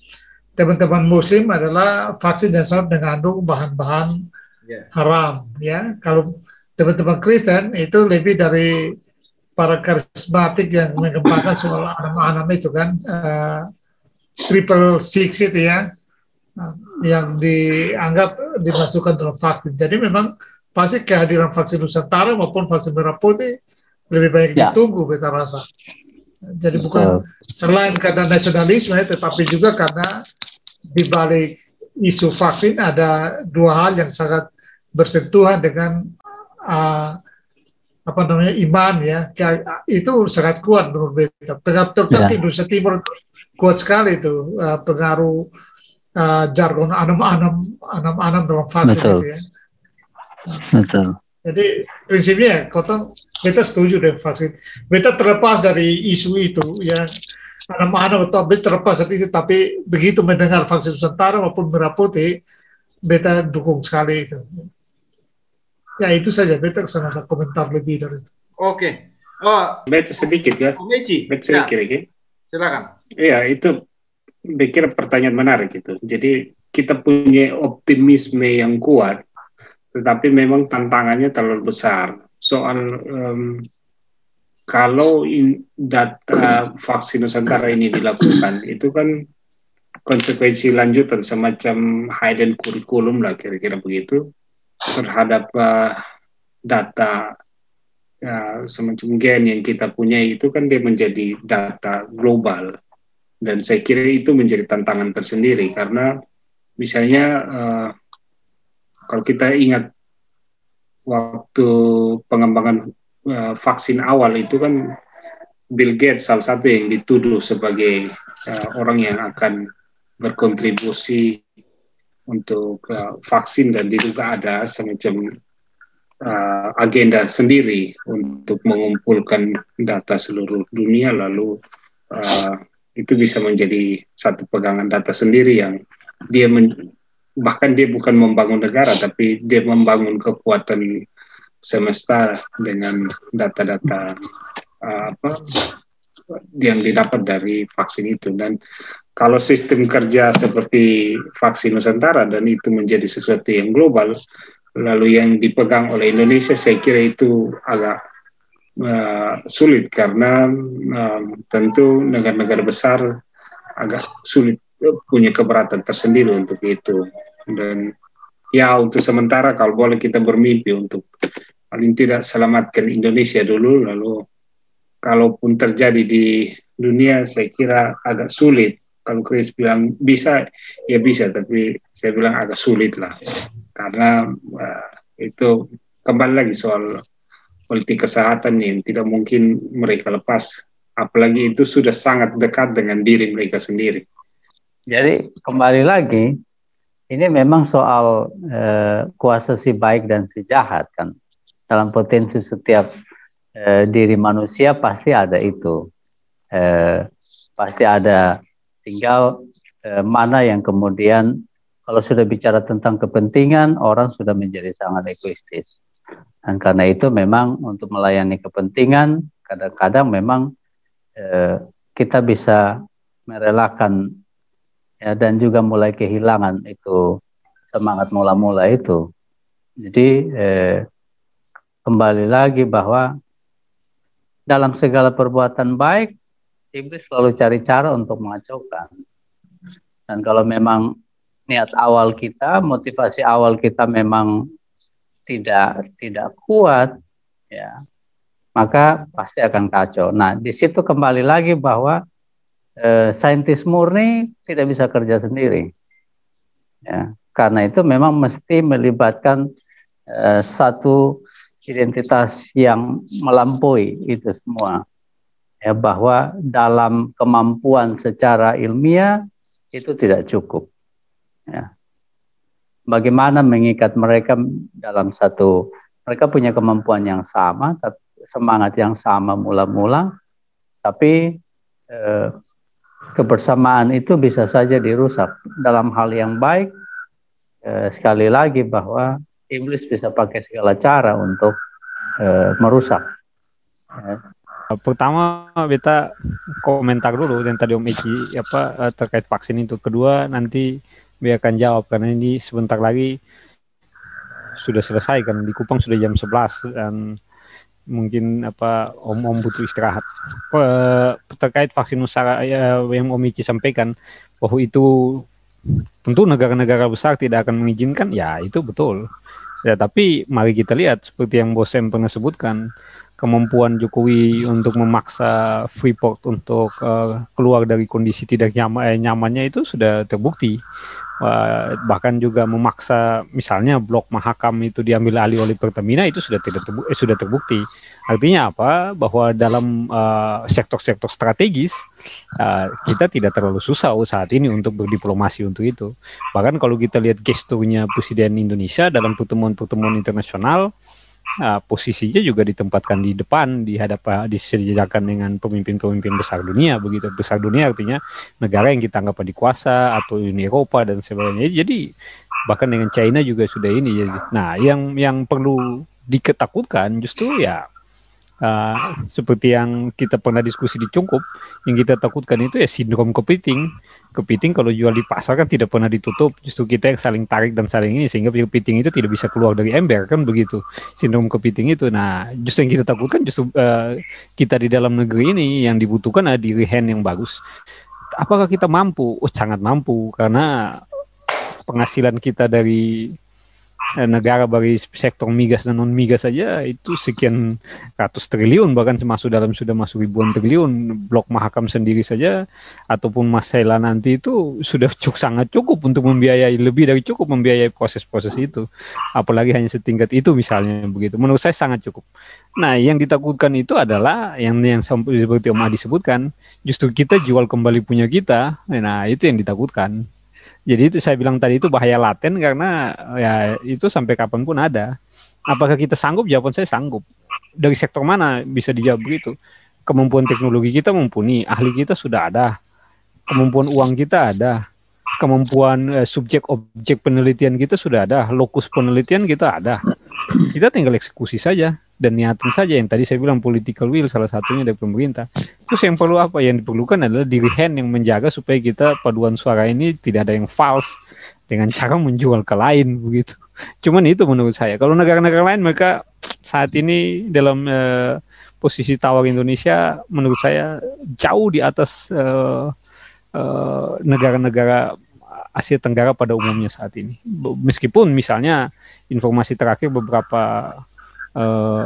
Speaker 5: teman-teman Muslim adalah vaksin yang sangat mengandung bahan-bahan yeah. haram ya. Kalau teman-teman Kristen itu lebih dari para karismatik yang mengembangkan soal anak-anak itu kan. Uh, triple six itu ya yang dianggap dimasukkan dalam vaksin. Jadi memang pasti kehadiran vaksin Nusantara maupun vaksin merah putih lebih baik ya. ditunggu kita rasa. Jadi bukan selain karena nasionalisme, tetapi juga karena di balik isu vaksin ada dua hal yang sangat bersentuhan dengan uh, apa namanya iman ya itu sangat kuat menurut beta. Terutama ya. Indonesia Timur kuat sekali itu uh, pengaruh uh, jargon anam-anam anam-anam dalam vaksin Betul. gitu ya. Betul. Jadi prinsipnya kota kita setuju dengan vaksin. Kita terlepas dari isu itu yang anam-anam atau terlepas dari itu, tapi begitu mendengar vaksin Nusantara maupun merah putih, beta dukung sekali itu. Ya itu saja, beta ke sana ada komentar lebih dari itu.
Speaker 1: Oke. Okay. Oh,
Speaker 3: beta sedikit ya.
Speaker 1: Meci.
Speaker 3: Beta sedikit ya. ya.
Speaker 1: Silakan.
Speaker 3: Iya, itu pikir pertanyaan menarik itu. Jadi kita punya optimisme yang kuat, tetapi memang tantangannya terlalu besar. Soal um, kalau in, data vaksin Nusantara ini dilakukan, itu kan konsekuensi lanjutan semacam hidden kurikulum lah kira-kira begitu terhadap uh, data ya, semacam gen yang kita punya itu kan dia menjadi data global dan saya kira itu menjadi tantangan tersendiri karena misalnya uh, kalau kita ingat waktu pengembangan uh, vaksin awal itu kan Bill Gates salah satu yang dituduh sebagai uh, orang yang akan berkontribusi untuk uh, vaksin dan diduga ada semacam uh, agenda sendiri untuk mengumpulkan data seluruh dunia lalu uh, itu bisa menjadi satu pegangan data sendiri yang dia men, bahkan dia bukan membangun negara tapi dia membangun kekuatan semesta dengan data-data uh, apa yang didapat dari vaksin itu. Dan kalau sistem kerja seperti vaksin Nusantara dan itu menjadi sesuatu yang global lalu yang dipegang oleh Indonesia saya kira itu agak uh, sulit. Karena uh, tentu negara-negara besar agak sulit punya keberatan tersendiri untuk itu. Dan ya untuk sementara kalau boleh kita bermimpi untuk paling tidak selamatkan Indonesia dulu lalu kalaupun terjadi di dunia saya kira agak sulit. Kalau Chris bilang bisa ya bisa tapi saya bilang agak sulit lah. Karena uh, itu kembali lagi soal politik kesehatan yang tidak mungkin mereka lepas. Apalagi itu sudah sangat dekat dengan diri mereka sendiri
Speaker 4: jadi kembali lagi ini memang soal eh, kuasa si baik dan si jahat kan dalam potensi setiap eh, diri manusia pasti ada itu eh, pasti ada tinggal eh, mana yang kemudian kalau sudah bicara tentang kepentingan, orang sudah menjadi sangat egoistis. Dan karena itu memang untuk melayani kepentingan, kadang-kadang memang eh, kita bisa merelakan ya, dan juga mulai kehilangan itu semangat mula-mula itu. Jadi eh, kembali lagi bahwa dalam segala perbuatan baik, iblis selalu cari cara untuk mengacaukan. Dan kalau memang niat awal kita, motivasi awal kita memang tidak tidak kuat, ya maka pasti akan kacau. Nah, di situ kembali lagi bahwa eh, saintis murni tidak bisa kerja sendiri. Ya, karena itu memang mesti melibatkan eh, satu identitas yang melampaui itu semua. Ya, bahwa dalam kemampuan secara ilmiah itu tidak cukup. Ya. Bagaimana mengikat mereka dalam satu mereka punya kemampuan yang sama, semangat yang sama mula-mula, tapi eh, kebersamaan itu bisa saja dirusak dalam hal yang baik. Eh, sekali lagi bahwa iblis bisa pakai segala cara untuk uh, merusak.
Speaker 2: Ya. Pertama beta komentar dulu yang tadi Om Eki apa eh, terkait vaksin itu. Kedua nanti biarkan jawab karena ini sebentar lagi sudah selesai kan di Kupang sudah jam 11 dan mungkin apa Om Om butuh istirahat. Terkait vaksin Nusara ya, yang Om Eki sampaikan bahwa itu tentu negara-negara besar tidak akan mengizinkan ya itu betul Ya, tapi mari kita lihat seperti yang Bosem pernah sebutkan, kemampuan Jokowi untuk memaksa Freeport untuk uh, keluar dari kondisi tidak nyaman, eh, nyamannya itu sudah terbukti. Uh, bahkan juga memaksa misalnya blok Mahakam itu diambil alih oleh Pertamina itu sudah tidak terbukti, eh, sudah terbukti. Artinya apa? Bahwa dalam sektor sektor-sektor strategis uh, kita tidak terlalu susah saat ini untuk berdiplomasi untuk itu. Bahkan kalau kita lihat gesturnya Presiden Indonesia dalam pertemuan-pertemuan internasional uh, posisinya juga ditempatkan di depan di hadapan disejajarkan dengan pemimpin-pemimpin besar dunia begitu. Besar dunia artinya negara yang kita anggap dikuasa atau Uni Eropa dan sebagainya. Jadi bahkan dengan China juga sudah ini. Jadi nah yang yang perlu diketakutkan justru ya uh, seperti yang kita pernah diskusi di Cungkup, yang kita takutkan itu ya sindrom kepiting. Kepiting kalau jual di pasar kan tidak pernah ditutup, justru kita yang saling tarik dan saling ini sehingga kepiting itu tidak bisa keluar dari ember kan begitu. Sindrom kepiting itu. Nah, justru yang kita takutkan justru uh, kita di dalam negeri ini yang dibutuhkan adalah diri hand yang bagus. Apakah kita mampu? Oh, sangat mampu karena penghasilan kita dari negara bagi sektor migas dan non migas saja itu sekian ratus triliun bahkan masuk dalam sudah masuk ribuan triliun. Blok mahakam sendiri saja ataupun Masela nanti itu sudah cukup sangat cukup untuk membiayai lebih dari cukup membiayai proses-proses itu. Apalagi hanya setingkat itu misalnya begitu. Menurut saya sangat cukup. Nah yang ditakutkan itu adalah yang yang seperti Om Adi sebutkan justru kita jual kembali punya kita. Nah itu yang ditakutkan jadi itu saya bilang tadi itu bahaya laten karena ya itu sampai kapan pun ada. Apakah kita sanggup? Jawaban saya sanggup. Dari sektor mana bisa dijawab begitu? Kemampuan teknologi kita mumpuni, ahli kita sudah ada, kemampuan uang kita ada, kemampuan eh, subjek objek penelitian kita sudah ada, lokus penelitian kita ada. Kita tinggal eksekusi saja dan niatan saja yang tadi saya bilang political will salah satunya dari pemerintah. Terus yang perlu apa? Yang diperlukan adalah diri hand yang menjaga supaya kita paduan suara ini tidak ada yang false dengan <laughs> cara menjual ke lain begitu. Cuman itu menurut saya. Kalau negara-negara lain mereka saat ini dalam uh, posisi tawar Indonesia menurut saya jauh di atas uh, uh, negara-negara Asia Tenggara pada umumnya saat ini. Meskipun misalnya informasi terakhir beberapa Eh,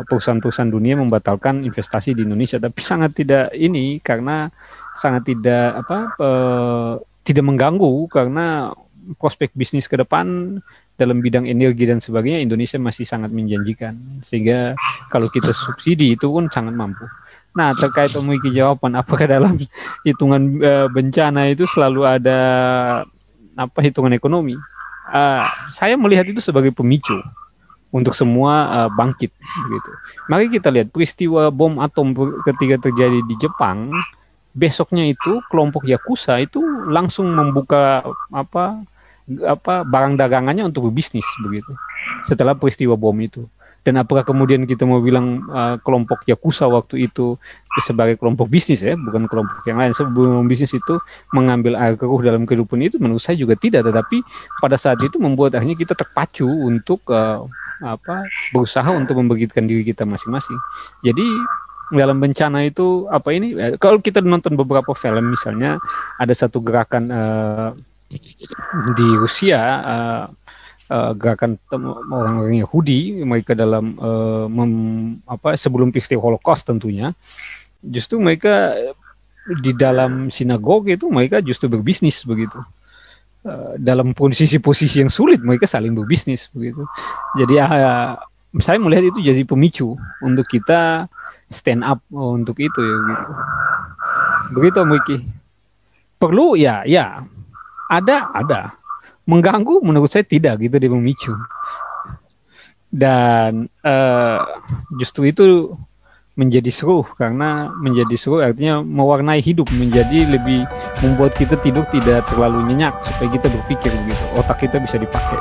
Speaker 2: perusahaan-perusahaan dunia membatalkan investasi di Indonesia tapi sangat tidak ini karena sangat tidak apa uh, tidak mengganggu karena prospek bisnis ke depan dalam bidang energi dan sebagainya Indonesia masih sangat menjanjikan sehingga kalau kita subsidi itu pun sangat mampu. Nah terkait memiliki jawaban <laughs> apakah dalam hitungan uh, bencana itu selalu ada apa hitungan ekonomi? Uh, saya melihat itu sebagai pemicu untuk semua uh, bangkit gitu. Mari kita lihat peristiwa bom atom ketika terjadi di Jepang, besoknya itu kelompok yakuza itu langsung membuka apa apa barang dagangannya untuk berbisnis begitu. Setelah peristiwa bom itu. Dan apakah kemudian kita mau bilang uh, kelompok Yakuza waktu itu sebagai kelompok bisnis ya, bukan kelompok yang lain. Sebelum bisnis itu mengambil air keruh dalam kehidupan itu menurut saya juga tidak. Tetapi pada saat itu membuat akhirnya kita terpacu untuk uh, apa berusaha untuk membangkitkan diri kita masing-masing. Jadi dalam bencana itu apa ini eh, kalau kita nonton beberapa film misalnya ada satu gerakan uh, di Rusia uh, uh, gerakan orang-orang Yahudi mereka dalam uh, mem, apa sebelum peristiwa Holocaust tentunya justru mereka di dalam sinagog itu mereka justru berbisnis begitu dalam posisi-posisi yang sulit mereka saling berbisnis begitu jadi uh, saya melihat itu jadi pemicu untuk kita stand up untuk itu ya gitu. Begitu Miki. Perlu ya, ya. Ada, ada. Mengganggu menurut saya tidak gitu dia memicu. Dan uh, justru itu menjadi seru karena menjadi seru artinya mewarnai hidup menjadi lebih membuat kita tidur tidak terlalu nyenyak supaya kita berpikir begitu otak kita bisa dipakai